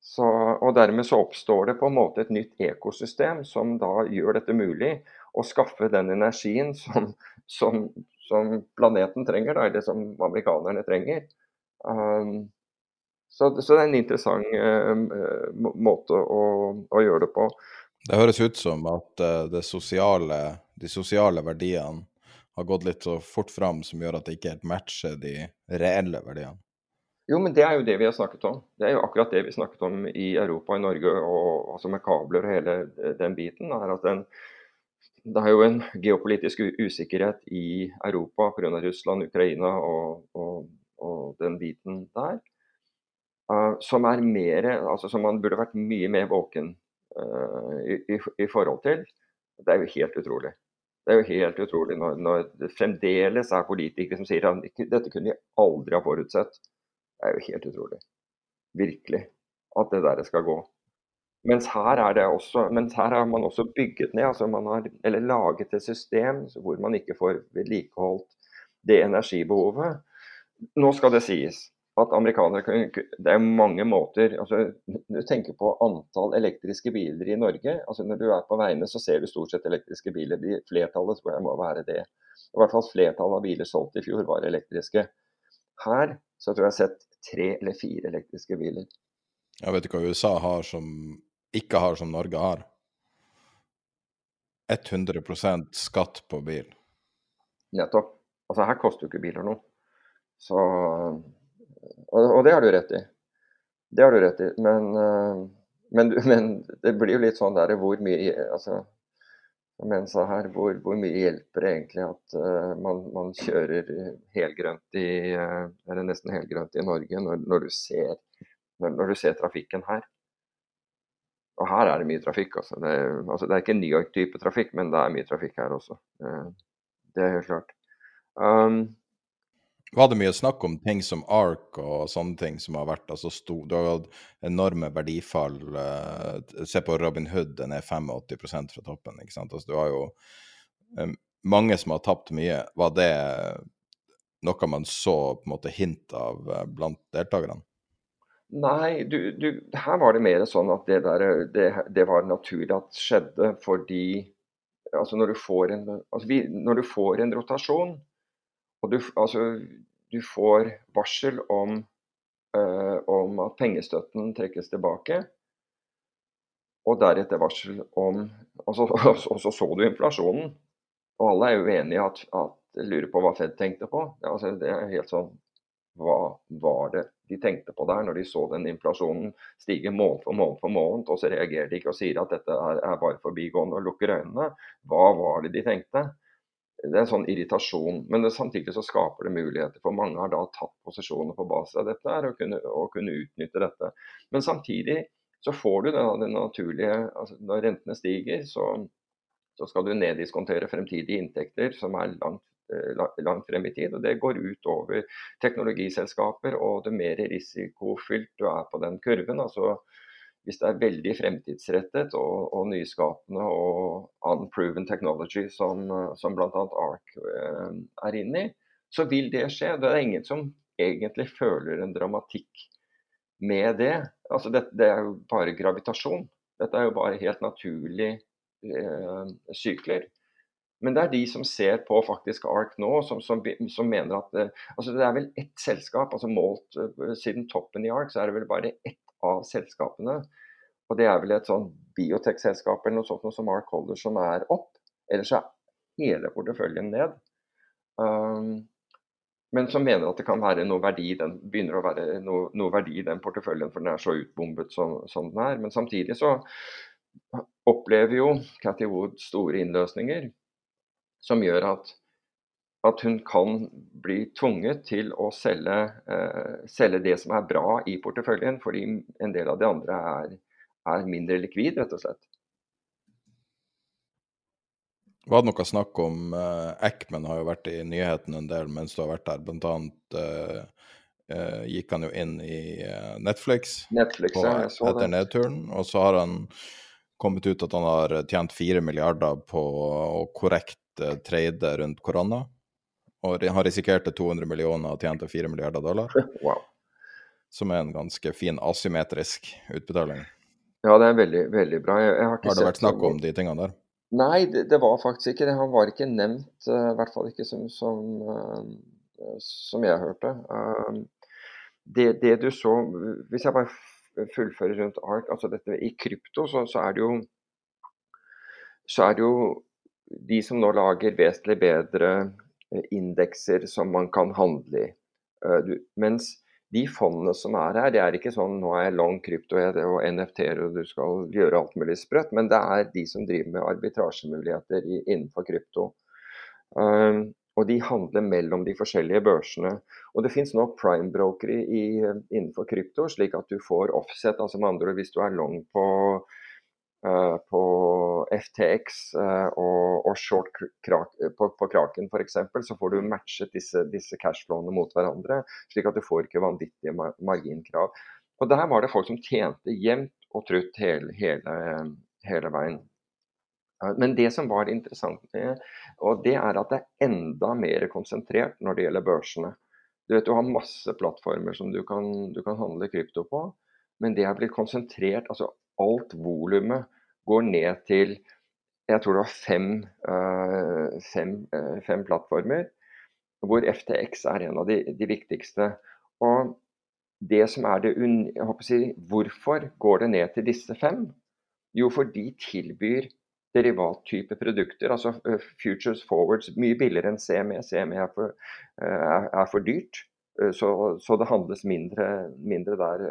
Så, og Dermed så oppstår det på en måte et nytt ekosystem som da gjør dette mulig å skaffe den energien som, som, som planeten trenger, da, eller som amerikanerne trenger. Um, så, så, det er en interessant uh, måte å, å, gjøre det på. Det høres ut som at uh, sosiale, de sosiale verdiene har gått litt så fort fram som gjør at det ikke helt matcher de reelle verdiene. Jo, men det er jo det vi har snakket om. Det er jo akkurat det vi snakket om i Europa i Norge, og altså med kabler og hele den biten. er at den, Det er jo en geopolitisk usikkerhet i Europa pga. Russland, Ukraina og, og, og, den biten der. Uh, som er mer, altså som man burde vært mye mer våken uh, i, i, i, forhold til. Det er jo helt utrolig. Det er jo helt utrolig når, når det fremdeles er politikere som sier at dette kunne vi aldri ha forutsett. Det er jo helt utrolig. Virkelig. At det der skal gå. Mens her, er det også, mens her har man også bygget ned, altså man har, eller laget et system hvor man ikke får vedlikeholdt det energibehovet. Nå skal det sies at amerikanere kan, Det er mange måter altså, Du tenker på antall elektriske biler i Norge. altså Når du er på veiene, så ser du stort sett elektriske biler. De, flertallet tror jeg må være det. I hvert fall flertallet av biler solgt i fjor var elektriske. Her så jeg tror jeg har sett tre eller fire elektriske biler. Jeg vet ikke hva USA har som ikke har som Norge har. 100% skatt på bil. Nettopp. Altså her koster jo ikke biler noe. Så og, og, det har du rett i. Det har du rett i. Men, eh, men, <laughs> men det blir jo litt sånn der hvor mye altså, Mensa her, hvor, hvor, mye hjelper det egentlig at uh, man, man, kjører helgrønt i, uh, eller nesten helgrønt i Norge, når, når, du ser, når, når, du ser, trafikken her? Og her er det mye trafikk. Altså. Det, altså, det er ikke New York-type trafikk, men det er mye trafikk her også. Uh, det er helt klart. Um, Var det mye snakk om ting som ARK og sånne ting som har vært altså stor, Du har hatt enorme verdifall. Uh, se på Robin Hood, den er 85% fra toppen. ikke sant? Altså, du har jo mange som har tapt mye. Var det noe man så på en måte hint av uh, blant deltakerne? Nei, du, du, her var det mer sånn at det, der, det, det var naturlig at skjedde fordi altså når, du får en, altså vi, når du får en rotasjon, og du, altså, du får varsel om, eh, om, at pengestøtten trekkes tilbake. Og deretter varsel om Og så, <laughs> så, du inflasjonen. Og alle er jo enige at, at lurer på hva Fed tenkte på. Altså, det er helt sånn Hva var det de tenkte på der når de så den inflasjonen stige måned for måned for måned, og så reagerer de ikke og sier at dette er, er bare forbigående og lukker øynene? Hva var det de tenkte? Det er en sånn irritasjon. Men det, samtidig så skaper det muligheter. For mange har da tatt posisjoner på basis av dette og kunne, og kunne utnytte dette. Men samtidig så får du det, det naturlige altså Når rentene stiger, så, så skal du neddiskontere fremtidige inntekter som er langt, eh, langt frem i tid. og Det går ut over teknologiselskaper og det mer risikofylt du er på den kurven. altså hvis det er veldig fremtidsrettet og, og nyskapende og unproven technology som, som bl.a. ARK eh, er inne i, så vil det skje. Det er ingen som egentlig føler en dramatikk med det. Altså det, det er jo bare gravitasjon. Dette er jo bare helt naturlige eh, sykler. Men det er de som ser på faktisk ARK nå, som, som, som mener at eh, altså det er vel ett selskap, altså målt eh, siden toppen i ARK, så er det vel bare ett av selskapene. Og det er vel et sånn biotech-selskap eller noe sånt noe som Mark Holder som er opp. Ellers er hele porteføljen ned. Um, men som mener at det kan være noe verdi den, begynner å være noe, noe verdi i den porteføljen, for den er så utbombet som, som, den er. Men samtidig så opplever jo Cathy Wood store innløsninger som gjør at at hun kan bli tvunget til å selge, eh, selge, det som er bra i porteføljen, fordi en del av det andre er, er mindre likvid, rett og slett. Var det noe snakk om eh, Eckman har jo vært i nyhetene en del mens du har vært der. Blant annet eh, uh, gikk han jo inn i Netflix, Netflix på, ja, etter det. nedturen. Og så har han kommet ut at han har tjent fire milliarder på å korrekt trade rundt korona og har risikert 200 millioner og tjente 4 milliarder dollar. <laughs> Wow. Som er en ganske fin asymmetrisk utbetaling. Ja, det er veldig, veldig bra. Jeg, jeg har, har, det vært snakk om de tingene der? Nei, det, det, var faktisk ikke det. Han var ikke nevnt, uh, i hvert fall ikke som, som, uh, som jeg hørte. Uh, det, det, du så Hvis jeg bare fullfører rundt ARK, altså dette i krypto, så, så, er det jo så er det jo de som nå lager vesentlig bedre Eh, indekser som man kan handle i. Du, mens de fondene som er her, det er ikke sånn nå er jeg long krypto og NFT-er og du skal gjøre alt mulig sprøtt, men det er de som driver med arbitrasjemuligheter innenfor krypto. Um, og de handler mellom de forskjellige børsene. Og det finnes nå prime-brokere innenfor krypto, slik at du får offset. altså med andre ord Hvis du er long på Eh, på FTX eh, og, og, short krak, på, på Kraken f.eks., så får du matchet disse, disse cashflowene mot hverandre, slik at du får ikke vanvittige marginkrav. Og Der var det folk som tjente jevnt og trutt hele, hele, hele veien. Men det som var interessant, og det er at det er enda mer konsentrert når det gjelder børsene. Du vet du har masse plattformer som du kan, du kan handle krypto på, men det er blitt konsentrert. altså alt volumet går ned til jeg tror det var fem, uh, fem, uh, fem, plattformer, hvor FTX er en av de, de viktigste. Og det som er det å si, Hvorfor går det ned til disse fem? Jo, for de tilbyr derivattype produkter, altså uh, futures forwards, mye billigere enn CME. CME er for, er for dyrt, så, så, det handles mindre, mindre der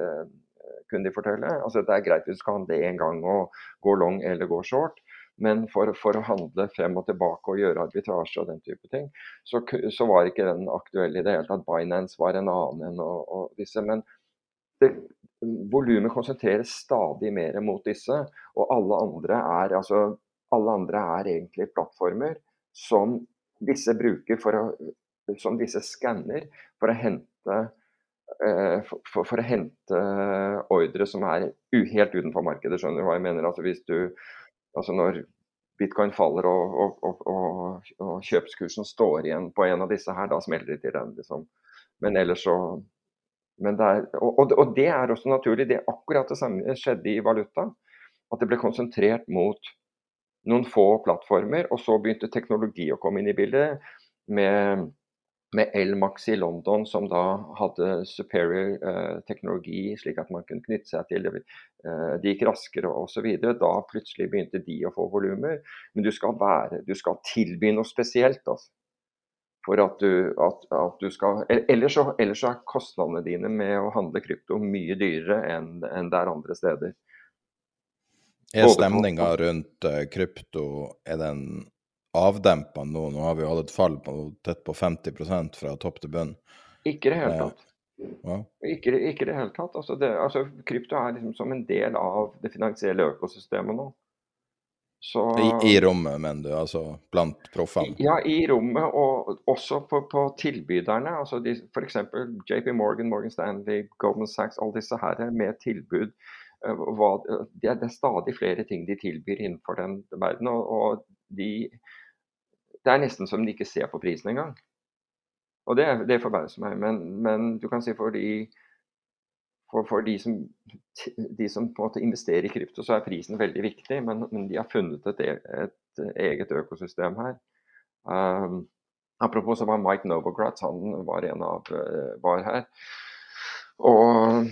kunne de fortelle. Altså, det er greit hvis du skal handle én gang og gå long eller gå short. Men for, for, å handle frem og tilbake og gjøre arbitrasje og den type ting, så, så var ikke den aktuell i det hele tatt. Binance var en annen enn og, og disse. Men volumet konsentreres stadig mer mot disse. Og alle andre er, altså, alle andre er egentlig plattformer som disse bruker for å som disse skanner for å hente eh, for, for, å hente ordre som er helt utenfor markedet. Skjønner du hva jeg mener? Altså hvis du, altså når bitcoin faller og, og, og, og, kjøpskursen står igjen på en av disse her, da smelter det til den. Liksom. Men ellers så men det er, og, det er også naturlig. Det akkurat det samme skjedde i valuta. At det ble konsentrert mot noen få plattformer. Og så begynte teknologi å komme inn i bildet. Med, med Elmax i London, som da hadde superior eh, teknologi, slik at man kunne knytte seg til det. Uh, de gikk raskere osv. Da plutselig begynte de å få volumer. Men du skal, være, du skal tilby noe spesielt. altså for at du, at, at du skal ellers så, ellers så, er kostnadene dine med å handle krypto mye dyrere enn, en det er andre steder. Er stemninga rundt uh, krypto er den avdempa nå? Nå har vi jo hatt et fall på tett på 50 fra topp til bunn. Ikke i det hele eh, tatt. Ja. Ikke, ikke det hele tatt. Altså, det, altså, krypto er liksom som en del av det finansielle økosystemet nå. Så, I, I, rommet, mener du? Altså blant proffene? Ja, i rommet, og også på, på tilbyderne. altså F.eks. JP Morgan, Morgan Stanley, Goldman Sachs, alle disse her med tilbud. Eh, hva, det, det, er, stadig flere ting de tilbyr innenfor den verden. Og, og de, det er nesten som de ikke ser på prisen engang. Og det, det forbauser meg. Men, men, du kan si for de for, for de, som, de, som, investerer i krypto, så er prisen veldig viktig, men, men de har funnet et, et, eget økosystem her. Um, apropos så var Mike Novogratz, han var en av uh, var her. Og,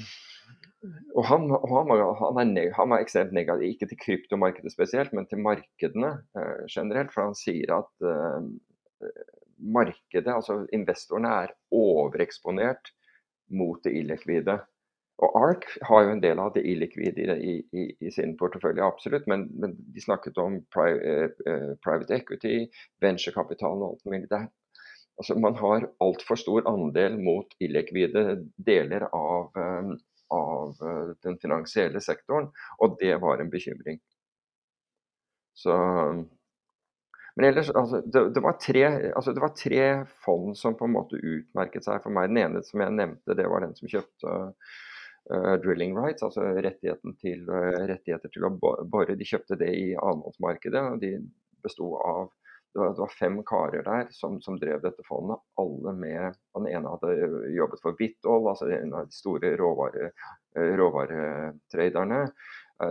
og han, han, han, er han, er ekstremt negativ, ikke til kryptomarkedet spesielt, men til markedene eh, generelt. For han sier at eh, markedet, altså investorene, er overeksponert mot det illikvide. Og ARK har jo en del av det illikvide i, i, i, sin portefølje, absolutt. Men, men de snakket om pri, eh, private equity, venturekapital og alt mulig. der. Altså, man har altfor stor andel mot illikvide deler av, um, av uh, den finansielle sektoren, og det var en bekymring. Så, men ellers, altså, det, det, var tre, altså, det, var tre, fond som på en måte utmerket seg for meg. Den ene som jeg nevnte, det var den som kjøpte uh, drilling rights, altså til, uh, rettigheter til å bore. De kjøpte det i annenhåndsmarkedet. De besto av det var, det var, fem karer der som, som, drev dette fondet. Alle med Den ene hadde jobbet for Vitol, altså en av de store råvare, råvaretraderne.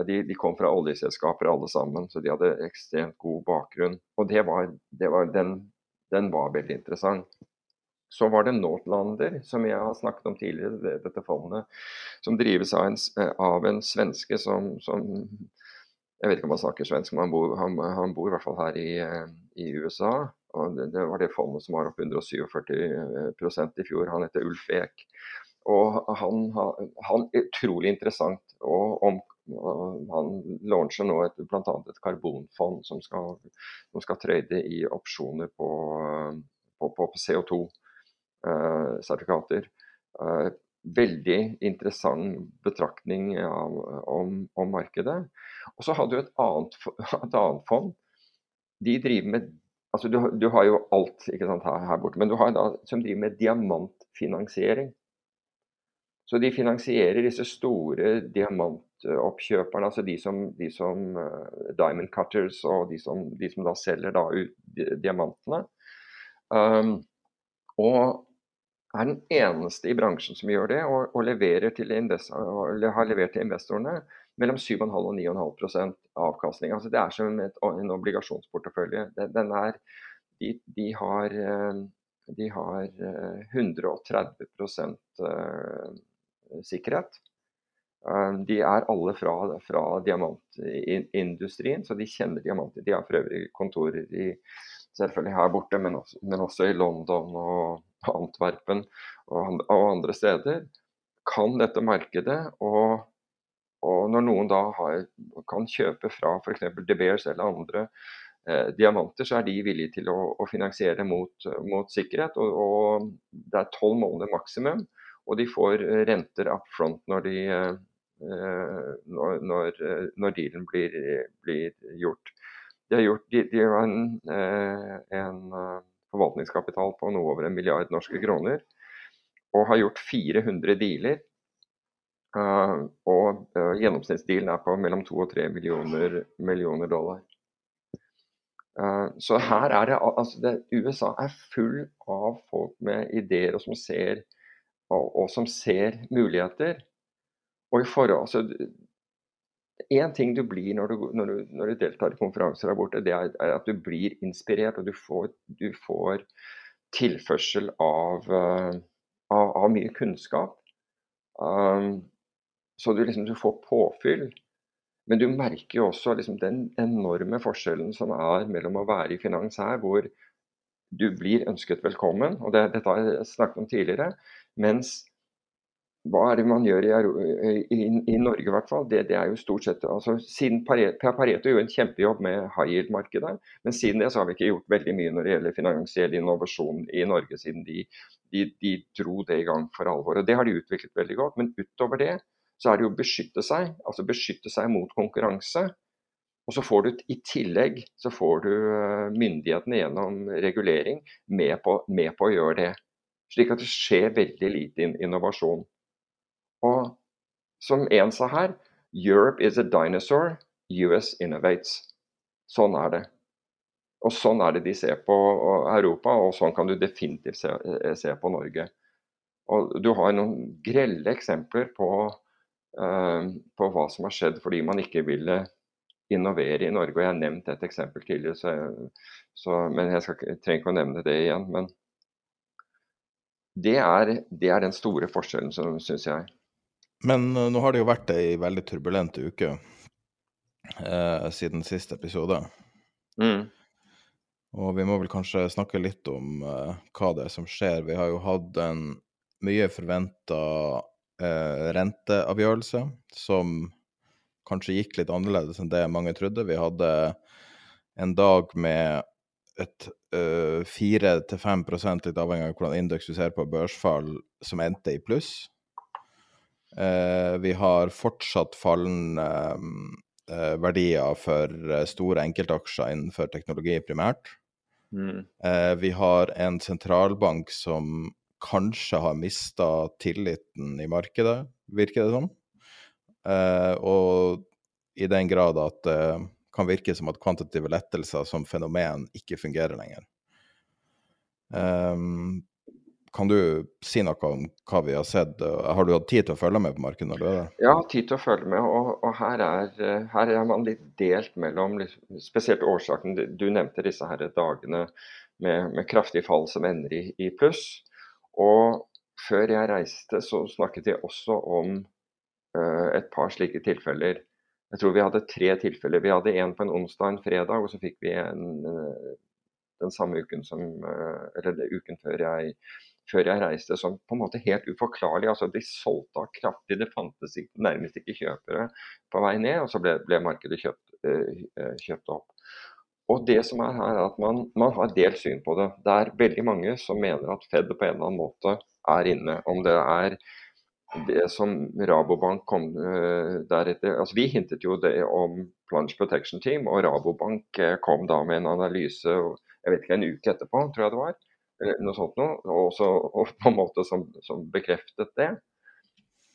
De, de, kom fra oljeselskaper alle sammen, så de hadde ekstremt god bakgrunn. Og det var, det var den, den var veldig interessant. Så var det Northlander, som jeg har snakket om tidligere, dette fondet, som drives av en, av en svenske som, som, Jeg vet ikke om han snakker svensk, men han bor, han, han bor i hvert fall her i, eh, i USA. og det, det, var det fondet som var opp 147% i fjor. Han heter Ulf Ek. Og han, han utrolig interessant. og om han launcher nå et, bl.a. et karbonfond som skal, som skal trøyde i opsjoner på, på, på CO2. Eh, sertifikater. Eh, veldig interessant betraktning av, om, om, markedet. Og så hadde du et annet, <laughs> et annet fond. De driver med altså du, du, har jo alt sant, her, her, borte, men du har da som driver med diamantfinansiering. Så de finansierer disse store diamantoppkjøperne, altså de som, de som uh, Diamond Cutters og de som, de som, da selger da ut diamantene. Um, og er den eneste i bransjen som gjør det, og, og, og har levert til investorene mellom 7,5 og 9,5% avkastning. Altså det er som et, en obligasjonsportefølje. Den er, de, de, har, eh, de har 130 eh, eh, sikkerhet. De er alle fra, fra diamantindustrien, så de kjenner diamanter. De har for øvrig kontorer i, selvfølgelig her borte, men også, men også i London og Antwerpen og, andre steder, kan dette markedet. Og, og når noen da har, kan kjøpe fra f.eks. De Beers eller andre eh, diamanter, så er de villige til å, å finansiere mot, mot sikkerhet. Og, og, det er tolv måneder maksimum, og de får renter up front når, de, eh, når, når, når dealen blir, blir, gjort. De har gjort de, de har en, eh, en forvaltningskapital på noe over en milliard norske kroner. Og har gjort 400 dealer. Uh, og uh, gjennomsnittsdealen er på mellom 2 og 3 millioner, millioner dollar. Uh, så her er det altså det, USA er full av folk med ideer og som ser, og, og som ser muligheter. Og i forhold, altså, en ting du blir når du, når, du, når du, deltar i konferanser der borte, det er, er, at du blir inspirert, og du får, du får tilførsel av, uh, av, av, mye kunnskap. Um, så du, liksom, du får påfyll. Men du merker jo også liksom, den enorme forskjellen som er mellom å være i finans her, hvor du blir ønsket velkommen, og det, dette har jeg snakket om tidligere, mens hva er det man gjør i, i, i Norge, i hvert fall? Det, det, er jo stort sett altså, siden Pareto, Pareto gjorde en kjempejobb med high yield-markedet, men siden det så har vi ikke gjort veldig mye når det gjelder finansiell innovasjon i Norge, siden de, de, de dro det i gang for alvor. og Det har de utviklet veldig godt. Men utover det så er det jo å beskytte seg, altså beskytte seg mot konkurranse. Og så får du i tillegg så får du eh, myndighetene gjennom regulering med på, med på å gjøre det. Slik at det skjer veldig lite innovasjon. Og som en sa her, Europe is a dinosaur, US innovates. Sånn er det. Og sånn er det de ser på Europa, og sånn kan du definitivt se, eh, se på Norge. Og du har noen grelle eksempler på, uh, på, hva som har skjedd fordi man ikke ville innovere i Norge. Og jeg har nevnt et eksempel tidligere, så, så, men jeg, skal, jeg trenger ikke å nevne det igjen. Men det er, det er den store forskjellen, syns jeg. Men uh, nå har det jo vært ei veldig turbulent uke uh, siden siste episode. Mm. Og vi må vel kanskje snakke litt om uh, hva det er som skjer. Vi har jo hatt en mye forventa renteavgjørelse som kanskje gikk litt annerledes enn det mange trodde. Vi hadde en dag med et uh, 4-5 litt avhengig av hvordan indeks du ser på, børsfall som endte i pluss. Eh, vi har fortsatt fallende eh, verdier for eh, store enkeltaksjer innenfor teknologi primært. Mm. vi har en sentralbank som kanskje har mista tilliten i markedet, virker det som. og i den grad at det kan virke som at kvantitative lettelser som fenomen ikke fungerer lenger. Um, kan du si noe om hva vi har sett? Har du hatt tid til å følge med på markedet når du er der? Ja, tid til å følge med. Og, og her, er, her, er, man litt delt mellom spesielt årsaken Du nevnte disse her dagene med, med kraftig fall som ender i, i, pluss. Og før jeg reiste, så snakket jeg også om uh, et par slike tilfeller. Jeg tror vi hadde tre tilfeller. Vi hadde en på en onsdag og en fredag, og så fikk vi en uh, den samme uken som uh, Eller uken før jeg før jeg reiste som på en måte helt uforklarlig. altså De solgte av kraftig, det fantes ikke, nærmest ikke kjøpere på vei ned, og så ble, ble markedet kjøpt, uh, kjøpt, opp. Og det som er her, er at man, man, har delt syn på det. Det er veldig mange som mener at Fed på en eller annen måte er inne. Om det er det som Rabobank kom uh, deretter altså Vi hintet jo det om Plunge Protection Team, og Rabobank kom da med en analyse jeg vet ikke, en uke etterpå, tror jeg det var noe sånt noe, og, også, og på en måte som, som bekreftet det.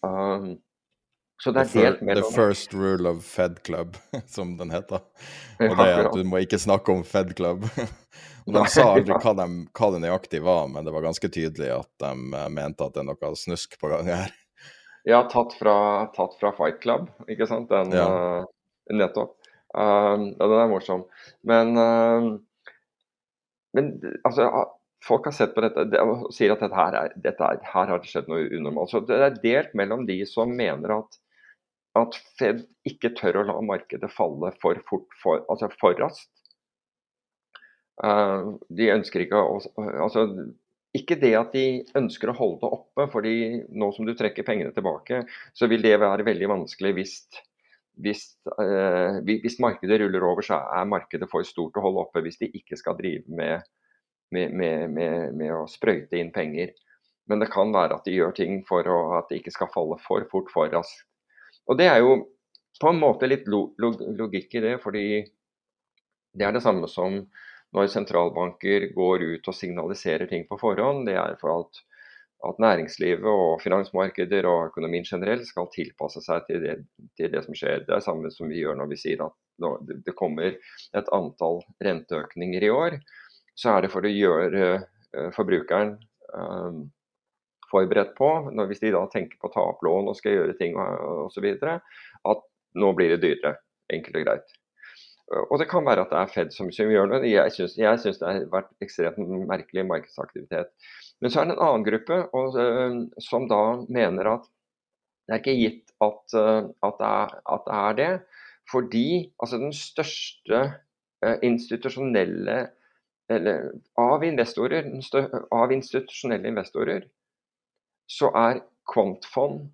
Um, så det er delt mellom The first rule of Fed Club, <laughs> som den heter. Og det er at du må ikke snakke om Fed Club. Og <laughs> de sa <laughs> aldri hva, de, hva det nøyaktig var, men det var ganske tydelig at de eh, mente at det er noe snusk på gang her. Ja, tatt fra, tatt fra Fight Club, ikke sant? Den, ja. uh, nettopp. Uh, ja, den er morsom. Men, uh, men altså folk har sett på dette og sier at dette her, er, dette er, her har det skjedd noe unormalt. Så Det er delt mellom de som mener at, at Fed ikke tør å la markedet falle for fort, for, altså for raskt. Uh, de ønsker ikke å altså, Ikke det at de ønsker å holde det oppe, fordi nå som du trekker pengene tilbake, så vil det være veldig vanskelig hvis hvis, uh, hvis markedet ruller over, så er markedet for stort å holde oppe hvis de ikke skal drive med med, med, med, å sprøyte inn penger. Men det kan være at de gjør ting for å, at det ikke skal falle for fort, for raskt. Og Det er jo på en måte litt logikk i det, fordi det er det samme som når sentralbanker går ut og signaliserer ting på forhånd, det er for at, at næringslivet og finansmarkeder og økonomien generelt skal tilpasse seg til det, til det som skjer. Det er det samme som vi gjør når vi sier at det kommer et antall renteøkninger i år. Så er det for å gjøre eh, forbrukeren eh, forberedt på, hvis de da tenker på å ta opp lån og skal gjøre ting osv., at nå blir det dyrere. Enkelt og greit. Og det kan være at det er Fed som, gjør det. Jeg syns, det har vært ekstremt merkelig markedsaktivitet. Men så er det en annen gruppe og, uh, som da mener at det er ikke gitt at, uh, at, det, er, at det, er, det Fordi altså den største institusjonelle eller, av av institusjonelle investorer, så er kvantfond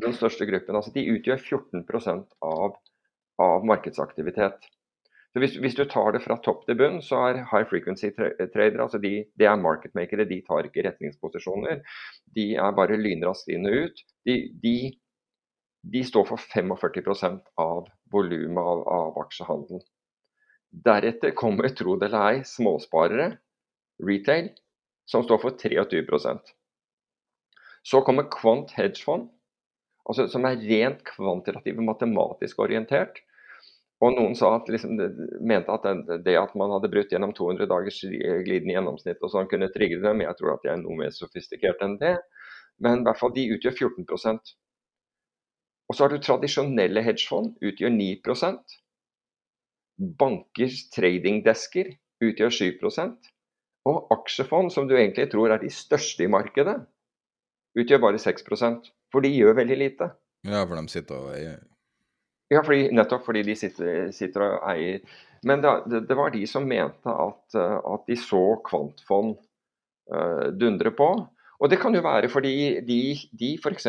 den største gruppen. Altså de utgjør 14 av, av markedsaktivitet. Så hvis, hvis, du tar det fra topp til bunn, så er high frequency tradere altså de, det er marketmakere. De tar ikke retningsposisjoner. De er bare lynraskt inn og ut. De, de, de står for 45% av volumet av, av aksjehandel. Deretter kommer, tro det eller ei, småsparere, retail, som står for 23% Så kommer Quant hedgefond, altså som er rent kvantitativt matematisk orientert. Og noen sa at liksom, mente at det, at man hadde brutt gjennom 200 dagers glidende gjennomsnitt og sånn kunne trigge dem. Jeg tror at de er noe mer sofistikert enn det. Men i hvert fall de utgjør 14% Og så har du tradisjonelle hedgefond, utgjør 9 Bankers tradingdesker utgjør 7% Og aksjefond, som du egentlig tror er de største i markedet, utgjør bare 6% For de gjør veldig lite. Ja, for de sitter og eier ja, fordi, nettopp fordi de sitter, sitter og eier. Men det, det, var de som mente at, eh, at de så kvantfond uh, dundre på. Og det kan jo være fordi de, de f.eks.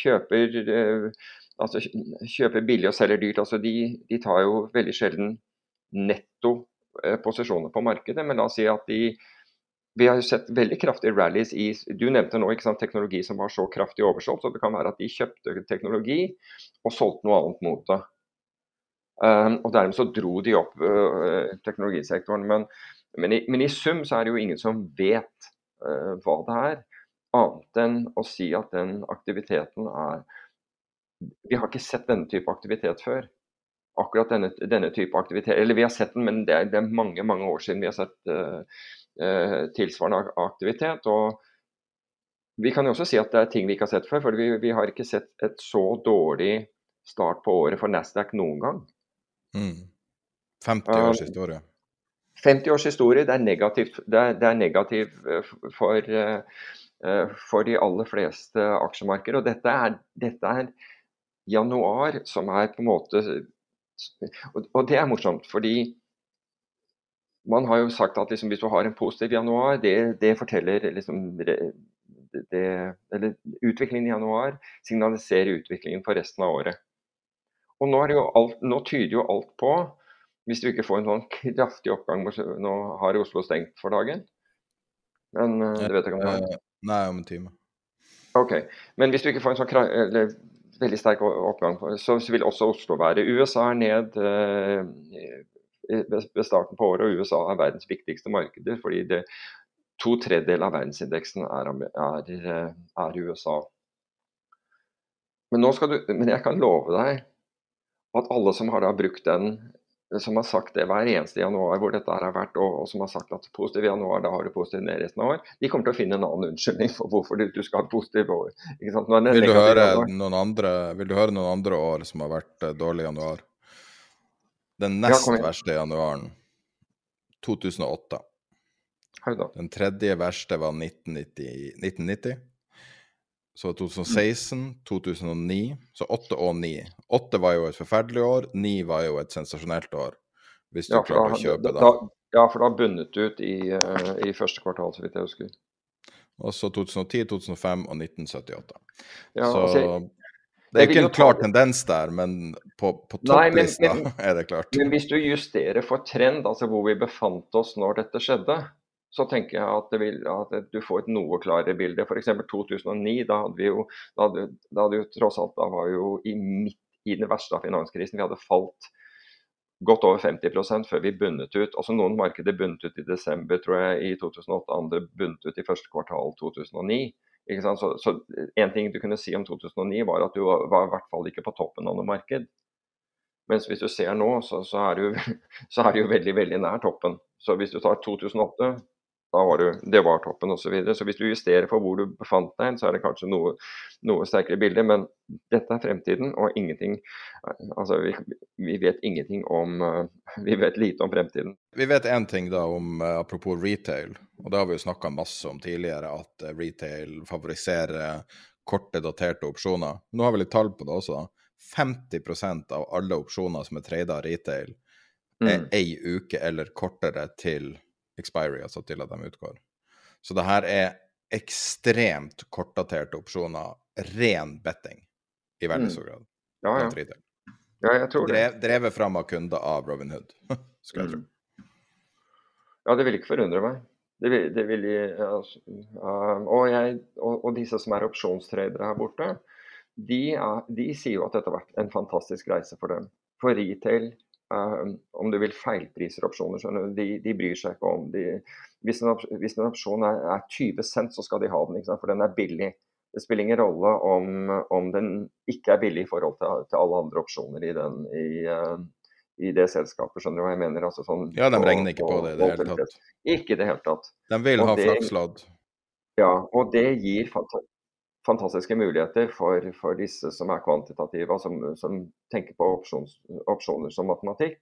kjøper uh, altså kjøper billig og selger dyrt. altså De, de tar jo veldig sjelden netto uh, posisjoner på markedet. Men la oss si at de vi har jo sett veldig kraftige rallies i Du nevnte nå sant, teknologi som var så kraftig oversolgt. så Det kan være at de kjøpte teknologi og solgte noe annet mot det. Um, og Dermed så dro de opp uh, teknologisektoren. Men, men, i, men, i, sum så er det jo ingen som vet uh, hva det er, annet enn å si at den aktiviteten er Vi har ikke sett denne type aktivitet før. Akkurat denne, denne type aktivitet Eller vi har sett den, men det er, det er mange mange år siden vi har sett uh, uh, tilsvarende aktivitet. og vi kan jo også si at det er ting vi ikke har sett før. For vi, vi har ikke sett et så dårlig start på året for Nasdaq noen gang. Mm. 50 års historie. 50 års historie, det er negativt, det er, det er negativ eh, for, for, de aller fleste aksjemarkeder. Og dette er, dette er, januar som er på en måte Og, det er morsomt, fordi man har jo sagt at liksom, hvis du har en positiv januar, det, det forteller liksom, det, eller Utviklingen i januar signaliserer utviklingen for resten av året. Og nå, alt, nå, tyder jo alt på, hvis du ikke får en sånn kraftig oppgang Nå har Oslo stengt for dagen, men eh, det vet jeg ikke om det er? Eh, nei, om en time. Ok, Men hvis du ikke får en sånn eller, veldig sterk oppgang, så vil også Oslo være. USA er ned. Eh, ved starten på året, og USA er verdens viktigste markeder. fordi det, to tredjedeler av verdensindeksen er, er, er USA. Men, du, men, jeg kan love deg at alle som har brukt den, som har sagt det hver eneste januar hvor dette har vært, og, og som har sagt at positiv januar, da har du positiv ned resten av år, de kommer til å finne en annen unnskyldning for hvorfor du, du skal ha positiv år. Vil du, høre noen andre, vil du høre noen andre år som har vært uh, dårlig januar? Den nest ja, verste januaren 2008. Den tredje verste var 1990. 1990. Så 2016, 2009. Så 8 og 9. 8 var jo et forferdelig år, 9 var jo et sensasjonelt år. Hvis du ja, klarer å kjøpe da, Ja, for da bundet ut i, uh, i første kvartal, så vidt jeg husker. Og så 2010, 2005 og 1978. Ja, så altså, det er ikke en klar tendens der, men på, på topplista <laughs> er det klart. Men hvis du justerer for trend, altså hvor vi befant oss når dette skjedde, så tenker jeg at, vil, at du får et noe klarere bilde. F.eks. 2009, da hadde vi jo, da hadde, da hadde jo tross alt da var jo i midt i den verste av finanskrisen. Vi hadde falt godt over 50% før vi bundet ut. Også noen markeder bundet ut i desember tror jeg, i 2008, andre bundet ut i første kvartal 2009. Ikke? Så, så En ting du kunne si om 2009 var at du var i hvert fall ikke på toppen av noe marked. Mens hvis du ser nå, så, så, er du, <laughs> så er det jo veldig veldig nær toppen. Så hvis du tar 2008, da var du, det var toppen osv. Så, videre. så hvis du justerer for hvor du befant deg, så er det kanskje noe, noe sterkere bilde. Men dette er fremtiden, og ingenting Altså, vi, vi, vet ingenting om <laughs> Vi vet lite om fremtiden. Vi vet én ting da om apropos retail, og det har vi jo snakka masse om tidligere, at retail favoriserer korte, daterte opsjoner. Nå har vi litt tall på det også. da. 50% av alle opsjoner som er trada retail, er mm. ei uke eller kortere til expiry, altså til at de utgår. Så det her er ekstremt kortdaterte opsjoner, ren betting, i veldig mm. stor grad. Ja, ja. ja jeg tror det. drevet fram av kunder av Robin Hood, <laughs> skulle jeg tro. Mm. Ja, det vil ikke forundre meg. Det vil, det vil altså, uh, og, jeg, og, og, disse som er opsjonstradere her borte, de, er, de sier jo at dette har vært en fantastisk reise for dem. For retail om du vil feilpriser opsjoner, de, de, bryr seg ikke om de, hvis, en, hvis, en, opsjon er, er, 20 cent, så skal de ha den, for den er billig. Det spiller ingen rolle om, om den ikke er billig i forhold til, til alle andre opsjoner i, den, i, uh, i, det selskapet. Skjønner du hva jeg mener? Altså sånn, ja, de regner ikke på, det i det hele tatt. Ikke i det hele tatt. De vil og ha flakslodd. Ja, og det gir fantastiske muligheter for, for, disse som er kvantitative, som, som tenker på opsjons, opsjoner som matematikk.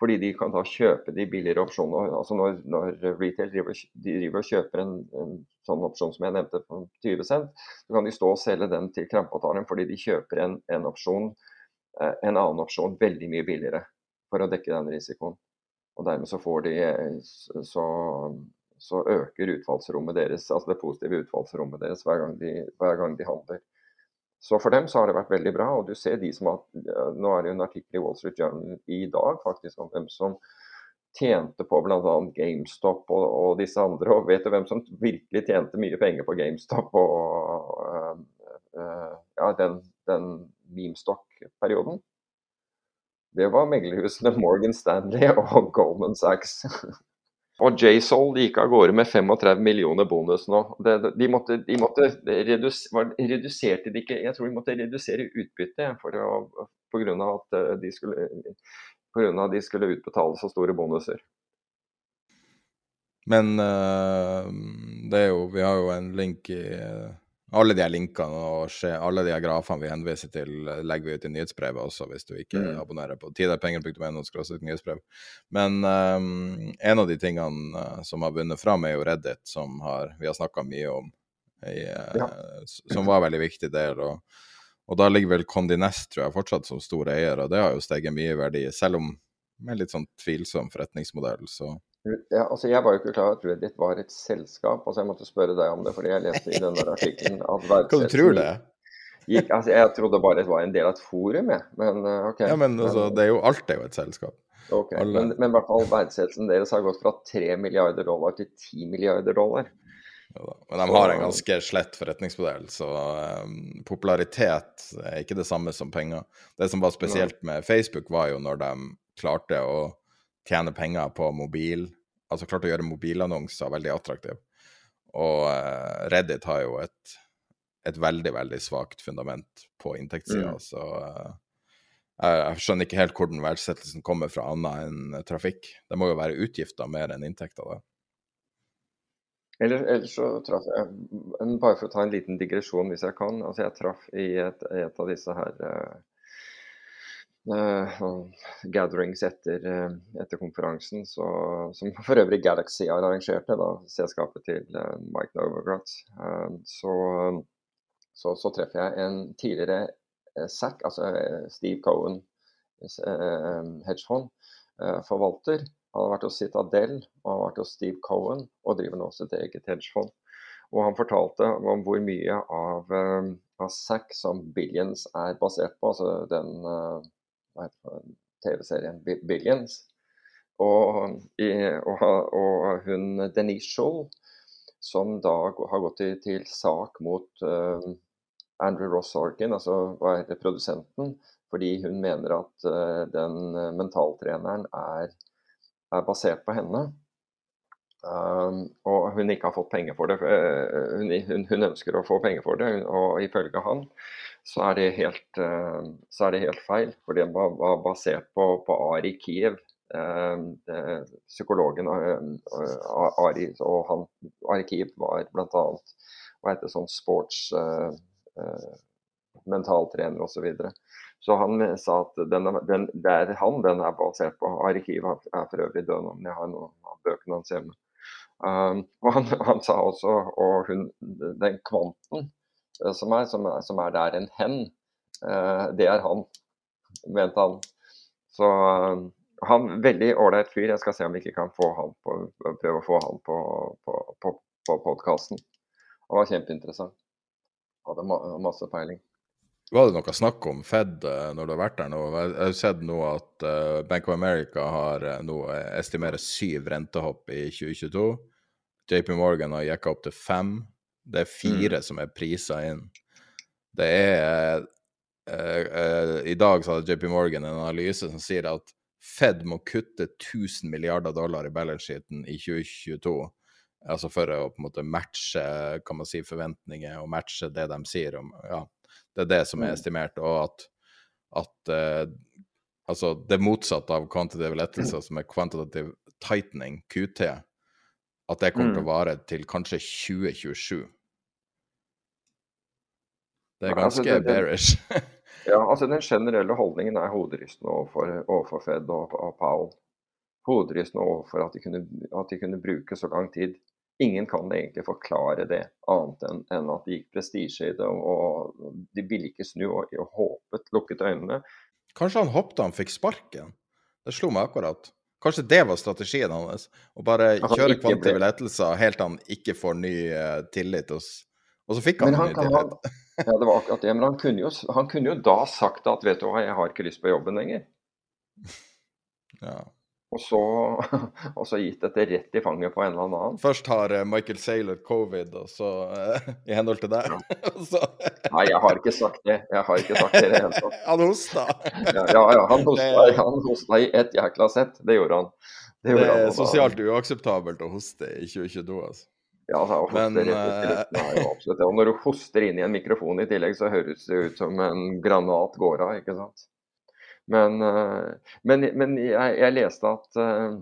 Fordi de kan da kjøpe de billigere opsjonene. altså Når, når retail driver, driver, og kjøper en, en, sånn opsjon som jeg nevnte på 20 cent, så kan de stå og selge den til krampavtalen fordi de kjøper en, en, opsjon, eh, en annen opsjon veldig mye billigere for å dekke den risikoen. Og dermed så får de så, så øker utfallsrommet deres, altså det positive utfallsrommet deres hver gang, de, hver gang de handler. Så for dem så har det vært veldig bra. og du ser de som har, Nå er det jo en artikkel i Wall Street Journal i dag faktisk om hvem som tjente på bl.a. GameStop og, og, disse andre. Og vet du hvem som virkelig tjente mye penger på GameStop og uh, uh, ja, den, den memestock-perioden? Det var meglerhusene Morgan Stanley <laughs> og Goldman Sachs. Og J-Sol gikk av gårde med 35 millioner bonus nå. De, de måtte, de måtte redus, reduserte de ikke, Jeg tror de måtte redusere utbyttet pga. at eh, de skulle, på grunn av at de skulle utbetale så store bonuser. Men uh, det er jo Vi har jo en link i alle de her linkene og alle de her grafene vi henviser til, legger vi ut i nyhetsbrevet også, hvis du ikke mm. abonnerer på tiderpenger.no. nyhetsbrev. Men um, en av de tingene uh, som har vunnet fram, er jo Reddit, som har, vi har snakka mye om, i, uh, ja. som var en veldig viktig del. Og, og da ligger vel Condi Nest tror jeg, fortsatt som stor eier, og det har jo steget mye i verdi, selv om med litt sånn tvilsom forretningsmodell. så ja, altså Jeg var jo ikke klar over at Reddit var et selskap. altså Jeg måtte spørre deg om det, fordi jeg leste i denne artikkelen at det? Gikk, altså Jeg trodde bare det var en del av et forum, jeg. Men uh, ok. Ja, men altså, det er jo alt er jo et selskap. Ok, Men, men i hvert fall verdsettelsen deres har gått fra 3 milliarder dollar til 10 milliarder dollar. Ja, men de har en ganske slett forretningsmodell, så um, popularitet er ikke det samme som penger. Det som var spesielt med Facebook, var jo når de klarte å tjene penger på mobil. Altså klart å gjøre mobilannonser veldig attraktive. Og uh, Reddit har jo et, et, veldig, veldig svakt fundament på inntektssida, mm. så uh, jeg skjønner ikke helt hvor den verdsettelsen kommer fra, annet enn trafikk. Det må jo være utgifter mer enn inntekter, da. Eller, ellers så traff jeg Bare for å ta en liten digresjon, hvis jeg kan. altså Jeg traff i et, et av disse her Uh, gatherings etter, uh, etter, konferansen, så, som for øvrig Galaxy har arrangert, da, selskapet til uh, Mike Novogratz. Så, så, så, treffer jeg en tidligere SAC, altså Steve Cohen, hedgefond, forvalter. Han har vært hos Citadel og har vært hos Steve Cohen og driver nå sitt eget hedgefond. Og han fortalte om hvor mye av, av SAC som Billions er basert på, altså den TV-serien Billions. Og, og, og, hun Denise Scholl, som da har gått til, til sak mot uh, Andrew Ross Sorkin, altså hva heter produsenten, fordi hun mener at uh, den mentaltreneren er, er, basert på henne. Um, og hun ikke har fått penger for det. Uh, hun, hun, hun, ønsker å få penger for det, og ifølge han så er det helt, uh, så er det helt feil. For det var, var basert på, på Ari Kiev, psykologen Ari, og han, Ari Kiev var bl.a. hva heter det, sånn sports mentaltrener osv. Så, videre. så han sa at den, den, det han den er basert på. Arkivet er for øvrig død men jeg har noen av bøkene hans hjemme. Um, og han, <laughs> han, sa også og hun, den kvanten uh, som, er, som, er, som er, der en hen, uh, det er han, mente han. Så um, han veldig ålreit fyr. Jeg skal se om vi ikke kan på, prøve å få han på, på, på, på podkasten. Han var kjempeinteressant. Hadde ma masse peiling. Var det noe snakk om Fed uh, når du har vært der nå? Jeg har sett nå at uh, Bank of America har uh, nå estimerer syv rentehopp i 2022. JP Morgan har jekka opp til fem. Det er fire mm. som er prisa inn. Det er I dag så hadde JP Morgan en analyse som sier at Fed må kutte 1000 milliarder dollar i balance-sheeten i 2022. Altså for å på en måte matche kan man si, forventninger og matche det de sier om ja, det er det som er mm. estimert, og at, at uh, altså det motsatte av kvantitative lettelser, som er quantitative tightening, QT, at det kommer til å mm. vare til kanskje 2027. Det er altså, ganske altså, det, bearish. <laughs> ja, altså den generelle holdningen er hoderystende overfor, overfor Fed og, og Powell. Hoderystende overfor at de, kunne, at de kunne bruke så lang tid ingen kan egentlig forklare det, annet enn, enn at det gikk prestisje i det. Og de ville ikke snu og, og håpet, lukket øynene. Kanskje han hoppet han fikk sparken? Det slo meg akkurat. Kanskje det var strategien hans? Å bare kjøre kvantive lettelser helt til han ikke får ny uh, tillit hos Og så fikk han, han ny tillit. Han, ja, det var akkurat det. Men han kunne, jo, han kunne jo da sagt at vet du hva, jeg har ikke lyst på jobben lenger. Ja. Og så, <laughs> og så, gitt dette rett i fanget på en eller annen. Først har eh, Michael Saylor covid, og så uh, <laughs> i henhold til deg. Ja. <laughs> Nei, jeg har ikke sagt det. Jeg har ikke sagt det i det hele tatt. Han hosta. ja, ja, ja, han hosta, han hosta i ett jækla sett. Det gjorde han. Det, gjorde det er han, sosialt uakseptabelt å hoste i 2022, altså. Ja, altså, å Men, rett og, absolutt. Og når du hoster inn i en mikrofon i tillegg, så høres det ut som en granat går av, ikke sant. Men, eh, men, men jeg, jeg, leste at, eh,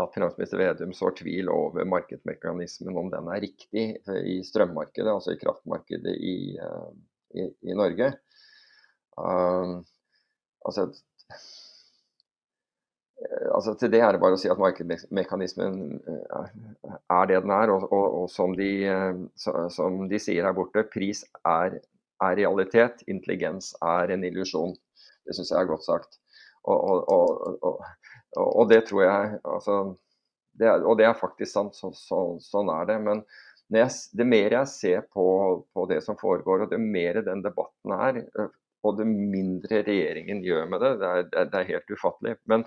at finansminister Vedum sår tvil over markedsmekanismen, om den er riktig i strømmarkedet, altså i kraftmarkedet i, eh, i, i Norge. Uh, altså, altså, til det er det bare å si at markedsmekanismen er det den er. Og, og, og som, de, som, de, sier her borte, pris er, er realitet, intelligens er en illusjon. Det syns jeg er godt sagt. Og, og, og, og det tror jeg altså, det er, Og det er faktisk sant, så, så, sånn er det. Men jeg, det mer jeg ser på, på, det som foregår, og det mer den debatten er, og det mindre regjeringen gjør med det, det er, det er helt ufattelig. Men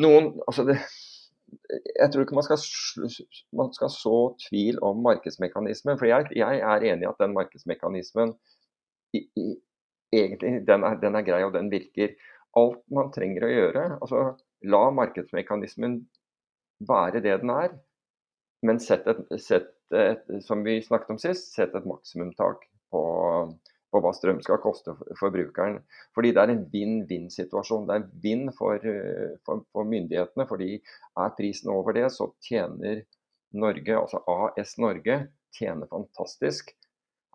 noen altså det, jeg tror ikke man skal, man skal, så tvil om markedsmekanismen. For jeg, jeg er enig i at den markedsmekanismen i, egentlig den er, den er, grei og den virker. Alt man trenger å gjøre, altså la markedsmekanismen være det den er, men sett et, sett et, som vi snakket om sist, sett et maksimumtak på, på hva strøm skal koste forbrukeren. Fordi det er en vinn-vinn-situasjon. Det er vinn for, for, for, myndighetene, fordi er prisen over det, så tjener Norge, altså AS Norge, tjener fantastisk.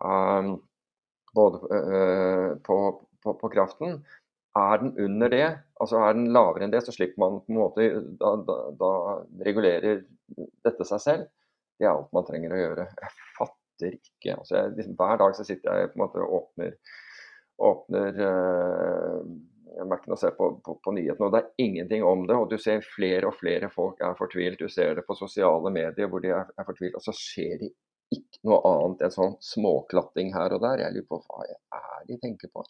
Um, både øh, på, på, på, kraften. Er den under det, altså er den lavere enn det, så slipper man på en måte Da, da, da regulerer dette seg selv. Det er alt man trenger å gjøre. Jeg fatter ikke. Altså jeg, liksom, hver dag så sitter jeg på en måte og åpner, åpner øh, Mac-en og ser på, på, på, nyhetene, og det er ingenting om det. Og du ser flere og flere folk er fortvilt. Du ser det på sosiale medier hvor de er, er fortvilt, og så skjer det ikke noe annet enn sånn småklatting her og der. Jeg lurer på hva er de tenker på.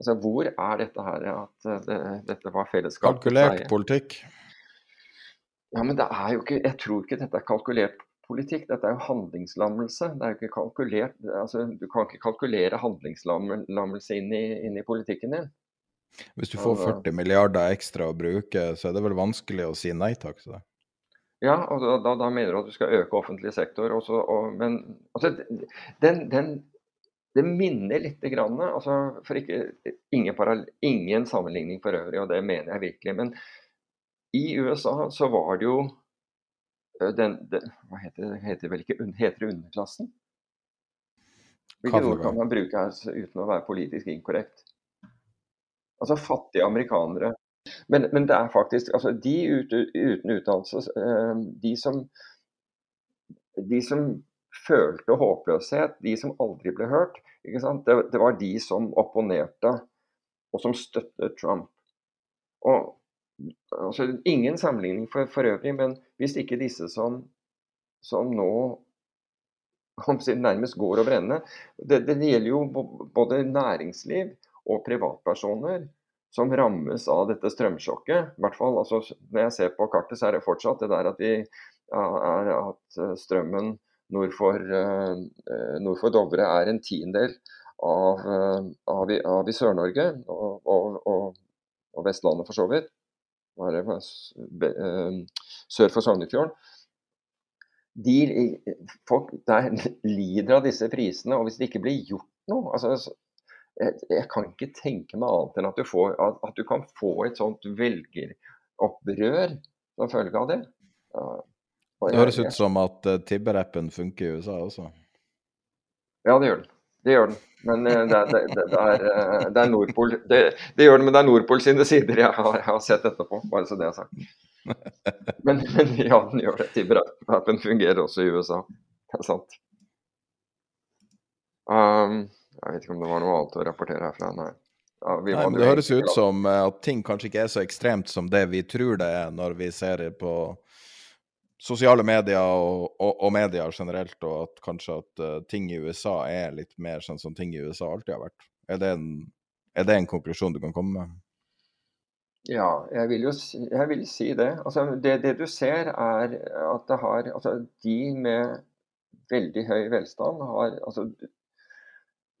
Altså, Hvor er dette her at eh, det, dette var fellesskap? Kalkulert politikk? Ja, men det er jo ikke Jeg tror ikke dette er kalkulert politikk. Dette er jo handlingslammelse. Det er jo ikke kalkulert. Altså, du kan ikke kalkulere handlingslammelse inn i, inn i politikken din. Hvis du får 40 milliarder ekstra å bruke, så er det vel vanskelig å si nei takk til det? Ja, og da, da, da, mener du at du skal øke offentlig sektor. Også, og, men altså, den, den, det minner litt grann, altså, for ikke, ingen, ingen, sammenligning for øvrig, og det mener jeg virkelig. Men i USA så var det jo den, den Hva heter det? Heter, vel ikke, heter det underklassen? Hvilke ord kan man bruke her uten å være politisk inkorrekt? Altså fattige amerikanere. Men, men, det er faktisk altså De uten, utdannelse, eh, de som, de som følte håpløshet, de som aldri ble hørt, det, det, var de som opponerte og som støttet Trump. Og altså, Ingen sammenligning for, for, øvrig, men hvis ikke disse som, som nå nærmest går og brenner det, det gjelder jo både næringsliv og privatpersoner som rammes av dette strømsjokket. I hvert fall, altså, Når jeg ser på kartet, så er det fortsatt det der at, vi, er at eh, strømmen nord for, uh, nord for, Dovre er en tiendedel av, av, av i Sør-Norge og, og, og, og, Vestlandet for så vidt. Sør for Sognefjorden. De, folk der <laughs> lider av disse prisene, og hvis det ikke blir gjort noe altså, jeg, jeg, kan ikke tenke meg annet enn at du, får, at, at du kan få et sånt velgeropprør som følge av det. Uh, det høres ut som at uh, Tibber-appen funker i USA også? Ja, det gjør den. Det gjør den. Men uh, det, det, det, det, er, uh, det er Nordpol det, gjør den, men det er Nordpol sine sider jeg har, jeg har sett etterpå, bare så det er sagt. <laughs> Men, men ja, den gjør det. Tibber-appen fungerer også i USA. Det er sant. Um, jeg vet ikke om det var noe annet å rapportere herfra, nei. Ja, nei men det høres ut som eh, at ting kanskje ikke er så ekstremt som det vi tror det er når vi ser det på sosiale medier og, og, og medier generelt, og at kanskje at uh, ting i USA er litt mer sånn som ting i USA alltid har vært. Er det en, er det en konklusjon du kan komme med? Ja, jeg vil jo jeg vil si det. Altså, det. det. du ser, er at det har Altså, de med veldig høy velstand har altså,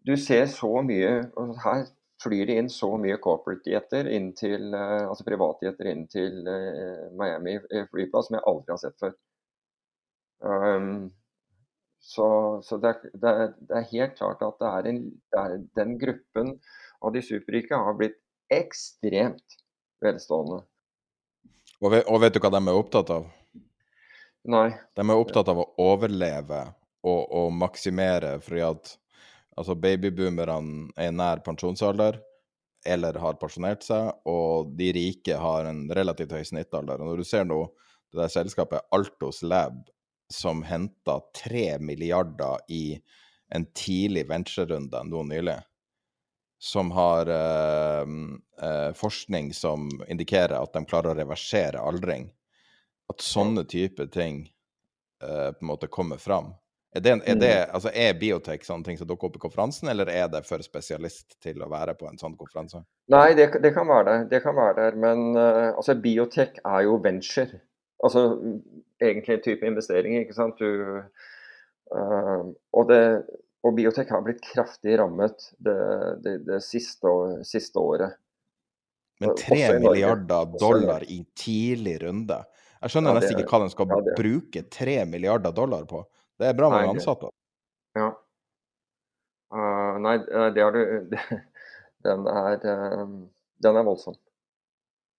du ser så mye og Her flyr det inn så mye corporate-dietter, eh, altså privatdietter, inn til uh, Miami flyplass som jeg aldri har sett før. Um, så, så det, er, det, er, det, er, helt klart at det er, en, det er den gruppen av de superrike har blitt ekstremt velstående. Og vet, og vet, du hva de er opptatt av? Nei. De er opptatt av å overleve og, og maksimere, fordi at Altså babyboomerne er nær pensjonsalder eller har pensjonert seg, og de rike har en relativt høy snittalder. Og når du ser nå det der selskapet Altos Lab som henta tre milliarder i en tidlig venturerunde nå nylig, som har eh, eh, forskning som indikerer at de klarer å reversere aldring, at sånne type ting eh, på en måte kommer fram, er, det, er, det, mm. altså er biotek sånne ting som dukker opp i konferansen, eller er det for spesialist til å være på en sånn konferanse? Nei, det, det kan være det. Det kan være der. Men uh, altså, biotek er jo venture. Altså egentlig en type investering, ikke sant. Du, uh, og, det, og biotek har blitt kraftig rammet det, det siste, siste, året. Men tre milliarder dollar i tidlig runde? Jeg skjønner ja, nesten ikke hva de skal ja, bruke tre milliarder dollar på. Det er bra mange ansatte. Ja. Uh, nei, det har du <laughs> Den er, uh, den er voldsom.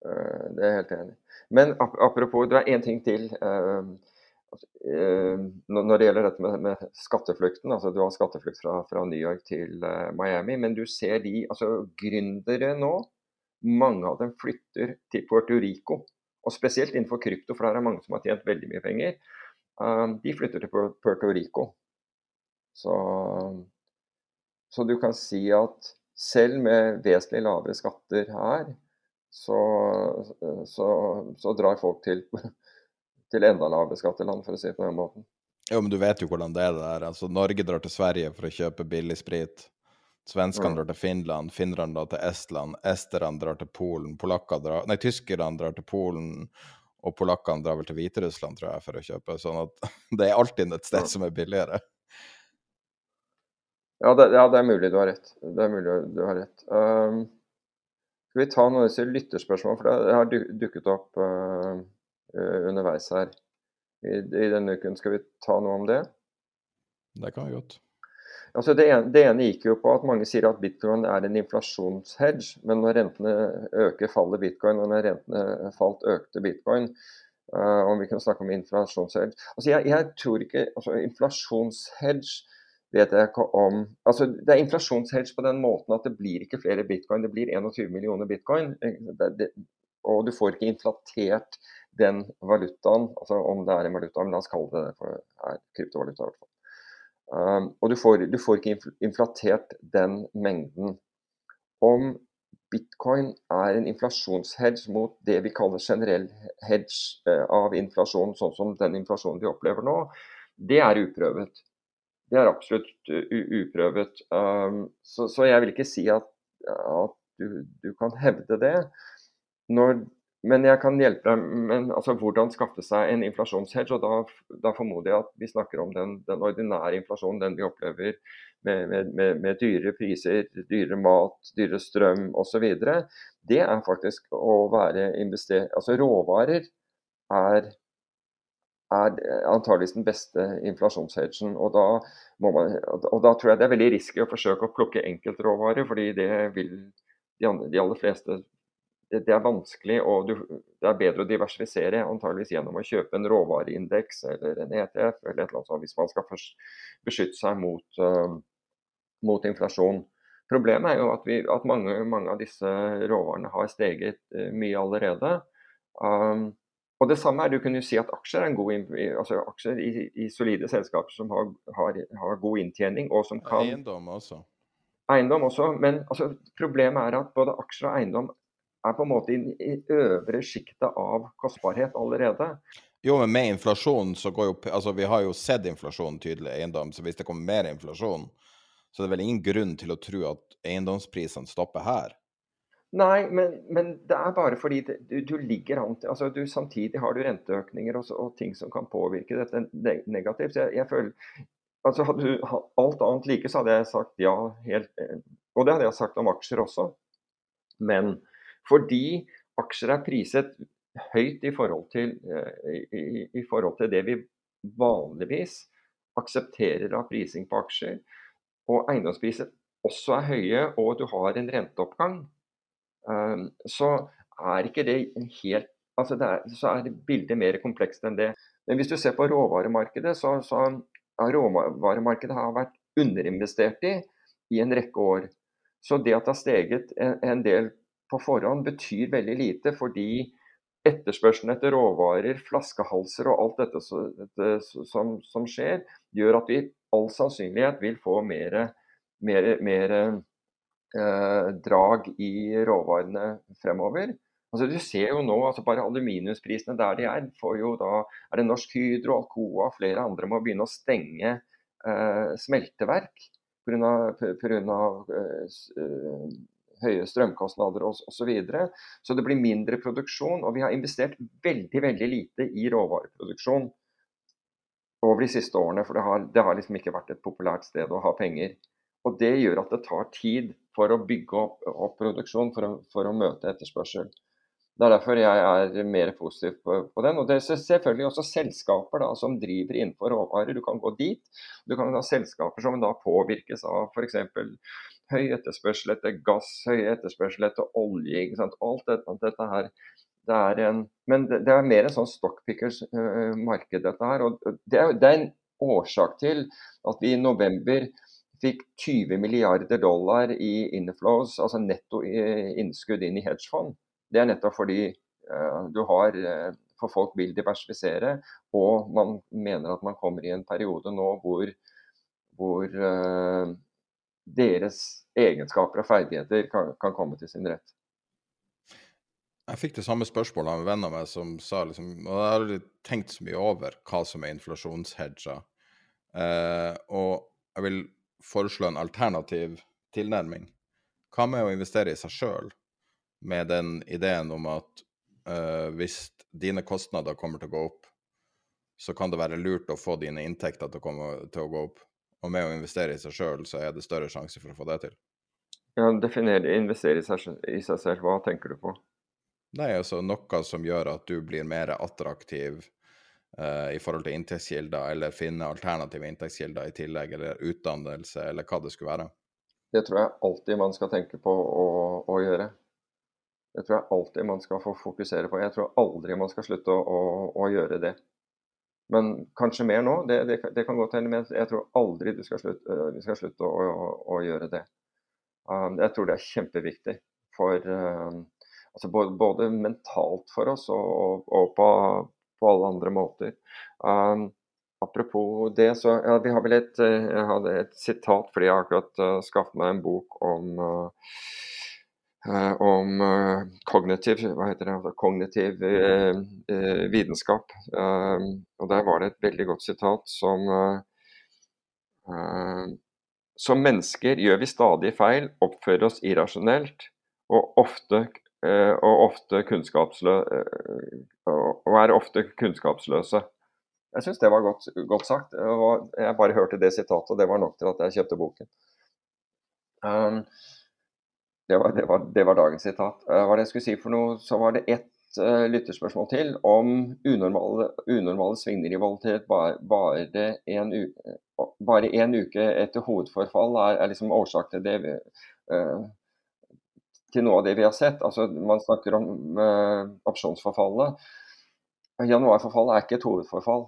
Uh, det er jeg helt enig i. Men ap apropos, det er én ting til. Uh, når det gjelder dette med, med, skatteflukten, altså Du har skatteflukt fra, fra New York til Miami, men du ser de altså gründere nå. Mange av dem flytter til Puerto Rico. Og spesielt innenfor krypto, for der er mange som har tjent veldig mye penger. Um, de flytter til Puerto Rico. Så, så, du kan si at selv med vesentlig lavere skatter her, så, så, så drar folk til, <laughs> til enda lavere skatteland, for å si det på den måten. Jo, men du vet jo hvordan det er det der. Altså, Norge drar til Sverige for å kjøpe billig sprit. Svenskene mm. drar til Finland, finnerne drar til Estland, esterne drar til Polen, polakker drar Nei, tyskerne drar til Polen, Og polakkene drar vel til Hviterussland, tror jeg, for å kjøpe. Sånn at <laughs> det er alltid et sted som er billigere. Ja det, ja, det er mulig du har rett. Det er mulig du har rett. Um, skal vi ta noen av disse lytterspørsmålene, for det har dukket opp uh, underveis her. I, I, denne uken skal vi ta noe om det? Det kan vi godt. Altså det, ene, det, ene, gikk jo på at mange sier at bitcoin er en inflasjonshedge. Men når rentene øker, faller bitcoin. Og når rentene falt, økte bitcoin. Uh, om vi kan snakke om inflasjonshedge. Altså jeg, jeg tror ikke altså Inflasjonshedge vet jeg ikke om altså Det er inflasjonshedge på den måten at det blir ikke flere bitcoin, det blir 21 millioner bitcoin. Det, det, og du får ikke inflatert den valutaen, altså om det er en valuta, men la oss kalle det for er kryptovaluta. i hvert fall. Um, og du får, du får, ikke inflatert den mengden. Om bitcoin er en inflasjonshedge mot det vi kaller generell hedge uh, av inflasjon, sånn som den inflasjonen vi opplever nå, det er uprøvet. Det er absolutt uh, uprøvet. Um, så, så, jeg vil ikke si at, at du, du, kan hevde det. Når men jeg kan hjelpe deg med altså, hvordan skaffe seg en inflasjonshedge. og da, da, formoder jeg at vi snakker om den, den ordinære inflasjonen, den vi opplever med, med, med, med dyre priser, dyre mat, dyre strøm osv. Det er faktisk å være investert Altså råvarer er, er antageligvis den beste inflasjonshedgen. Og og da tror jeg det er veldig risky å forsøke å plukke enkeltråvarer, fordi det vil de, andre, de aller fleste det, det, er vanskelig, og du, det er bedre å diversifisere antageligvis gjennom å kjøpe en råvareindeks eller en ETF, eller et eller annet sånt, hvis man skal beskytte seg mot, uh, mot inflasjon. Problemet er jo at, vi, at mange, mange, av disse råvarene har steget uh, mye allerede. Um, og det samme er, Du kunne si at aksjer er en god altså aksjer i, i solide selskaper som har, har, har, god inntjening. og som kan... Eiendom også. Eiendom også, Men altså, problemet er at både aksjer og eiendom er på en måte i, i øvre sjiktet av kostbarhet allerede. Jo, men med inflasjon så går jo Altså, vi har jo sett inflasjon tydelig i eiendom, så hvis det kommer mer inflasjon, så er det vel ingen grunn til å tro at eiendomsprisene stopper her? Nei, men, men det er bare fordi det, du, du, ligger an til altså du, Samtidig har du renteøkninger og, og, ting som kan påvirke dette negativt. Jeg, jeg føler, altså Hadde du alt annet like, så hadde jeg sagt ja. helt, Og det hadde jeg sagt om aksjer også. Men fordi aksjer er priset høyt i forhold til, eh, i, i forhold til det vi vanligvis aksepterer av prising på aksjer, og eiendomspriser også er høye, og du har en renteoppgang, eh, så er ikke det helt altså det er, så er bildet mer komplekst enn det. Men hvis du ser på råvaremarkedet, så, så råvaremarkedet har vært underinvestert i i en rekke år. Så det at det har steget en, en del på forhånd betyr veldig lite, fordi etterspørselen etter råvarer, flaskehalser og alt dette, som, som, skjer, gjør at vi all sannsynlighet vil få mer, mer, mer eh, drag i råvarene fremover. Altså Du ser jo nå altså bare aluminiumsprisene der de er. får jo da, er det Norsk Hydro, Alcoa og flere andre må begynne å stenge eh, smelteverk pga. Eh, høye strømkostnader osv. Så, videre. så det blir mindre produksjon. Og vi har investert veldig veldig lite i råvareproduksjon over de siste årene. For det har, det har liksom ikke vært et populært sted å ha penger. Og det gjør at det tar tid for å bygge opp, opp produksjon for å, for å, møte etterspørsel. Det er derfor jeg er mer positiv på, på den. Og det er selvfølgelig også selskaper da, som driver innenfor råvarer. Du kan gå dit. Du kan ha selskaper som da påvirkes av f.eks høy etterspørsel etter gass, høy etterspørsel etter olje. ikke sant? Alt dette, dette her. Det er en, men det, det er mer en sånn stockpickers-marked, uh, dette her. og det er, det er, en årsak til at vi i november fikk 20 milliarder dollar i inflows, altså netto innskudd inn i hedgefond. Det er nettopp fordi uh, du har uh, For folk vil diversifisere, og man mener at man kommer i en periode nå hvor, hvor deres egenskaper og ferdigheter kan, kan, komme til sin rett. Jeg fikk det samme spørsmålet av en venn av meg som sa liksom Og jeg har aldri tenkt så mye over hva som er inflasjonshedger. Eh, og jeg vil foreslå en alternativ tilnærming. Hva med å investere i seg sjøl, med den ideen om at eh, hvis dine kostnader kommer til å gå opp, så kan det være lurt å få dine inntekter til å, komme, til å gå opp. Og med å investere i seg sjøl, så er det større sjanse for å få det til. Ja, Definere investere i seg, i seg selv, hva tenker du på? Nei, altså noe som gjør at du blir mer attraktiv eh, i forhold til inntektskilder, eller finne alternative inntektskilder i tillegg, eller utdannelse, eller hva det skulle være. Det tror jeg alltid man skal tenke på å, å gjøre. Det tror jeg alltid man skal få fokusere på. Jeg tror aldri man skal slutte å, å, å gjøre det. Men kanskje mer nå, det, det, det kan godt hende. Men jeg tror aldri du skal slutte, øh, vi skal slutte å, å, gjøre det. Um, jeg tror det er kjempeviktig for um, altså både, både, mentalt for oss og, og på, på, alle andre måter. Um, apropos det, så ja, vi har vel et, øh, jeg hadde et sitat fordi jeg akkurat uh, skaffet meg en bok om uh, om eh, kognitiv, hva heter det, altså kognitiv eh, vitenskap. og Der var det et veldig godt sitat som Som mennesker gjør vi stadig feil, oppfører oss irrasjonelt og ofte, og ofte og er ofte kunnskapsløse. Jeg syns det var godt, godt, sagt. Jeg bare hørte det sitatet, og det var nok til at jeg kjøpte boken. Um, det var, det, var, det var, dagens sitat. Uh, hva det jeg skulle si for noe, så var det ett uh, lytterspørsmål til om unormale, unormale svingninger i volatilitet bare, en, uh, bare en uke etter hovedforfall er, er liksom årsak til det vi, til noe av det vi har sett. Altså, man snakker om opsjonsforfallet. Januarforfallet er ikke et hovedforfall.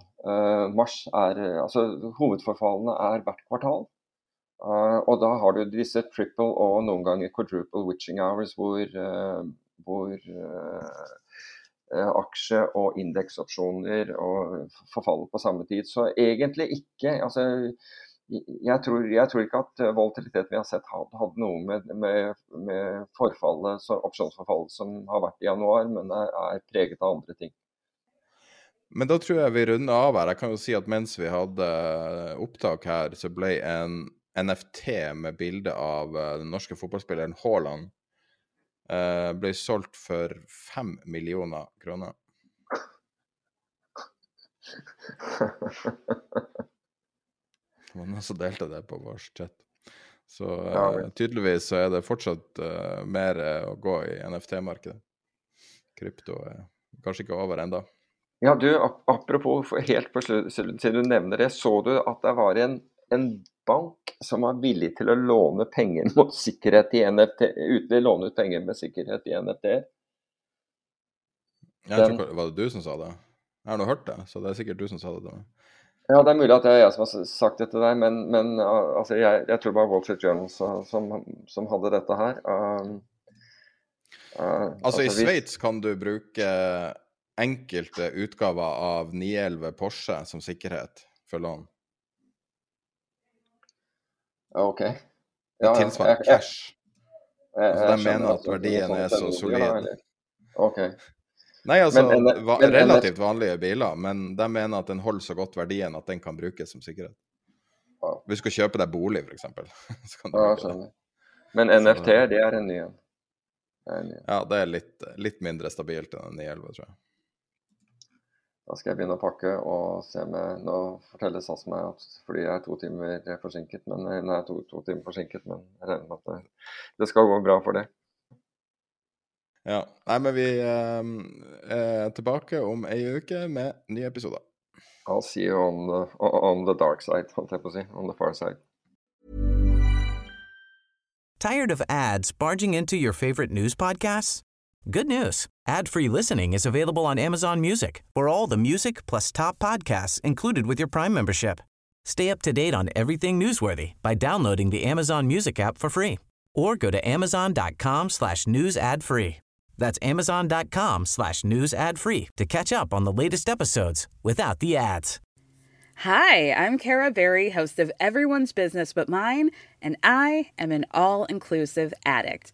mars er, altså, hovedforfallene er hvert kvartal. Uh, og da har du disse triple og noen ganger quadruple witching hours hvor, uh, hvor uh, aksje- og indeksopsjoner og forfaller på samme tid. Så egentlig ikke. altså jeg tror, jeg tror, ikke at volatiliteten vi har sett hadde noe med, med, med forfallet, opsjonsforfallet som har vært i januar, men er, er, preget av andre ting. Men da tror jeg vi runder av her. Jeg kan jo si at mens vi hadde opptak her, så ble en NFT med bilde av uh, den norske fotballspilleren Haaland uh, ble solgt for fem millioner kroner. <laughs> Det var noen som delte det på vår chat. Så uh, tydeligvis så er det fortsatt mer å gå i NFT-markedet. Krypto er kanskje ikke over ennå. Ja, du, apropos helt på slutt, siden du nevner det, så du at det var en, en bank som var villig til å låne penger <laughs> mot sikkerhet i NFT, uten å låne ut penger med sikkerhet i NFT. Den, tror, var det du som sa det? Jeg har nå hørt det, så det er sikkert du som sa det. Ja, det er mulig at det er jeg som har sagt det til deg, men, men altså, jeg, jeg, tror det var Wall Street Journal som, som hadde dette her. Um, uh, altså, altså, I Sveits kan du bruke enkelte utgaver av 911 Porsche som sikkerhet for lån. OK. Ja, tilsvarende cash. Altså, de mener at verdien er så solid. Ok. Nei, altså men, men, va relativt vanlige biler, men de mener at den holder så godt verdien at den kan brukes som sikkerhet. Ja. Hvis du skal kjøpe deg bolig, f.eks. <laughs> Ja. Men NFT, det er en ny en. Ja, det er litt, litt mindre stabilt enn en 911, tror jeg. Da skal jeg begynne å pakke og se med Nå forteller SAS meg at flyet er to timer forsinket, men, nei, to, to timer forsinket, men jeg regner med at det, det, skal gå bra for det. Ja. Nei, men vi eh, er tilbake om ei uke med nye episoder. I'll see you on the, on the dark side, holdt jeg på å si. On the far side. Tired of ads barging into your favorite news podcasts? Good news. Ad-free listening is available on Amazon Music for all the music plus top podcasts included with your Prime membership. Stay up to date on everything newsworthy by downloading the Amazon Music app for free or go to amazon.com slash news ad free. That's amazon.com slash news ad free to catch up on the latest episodes without the ads. Hi, I'm Kara Berry, host of Everyone's Business But Mine, and I am an all-inclusive addict.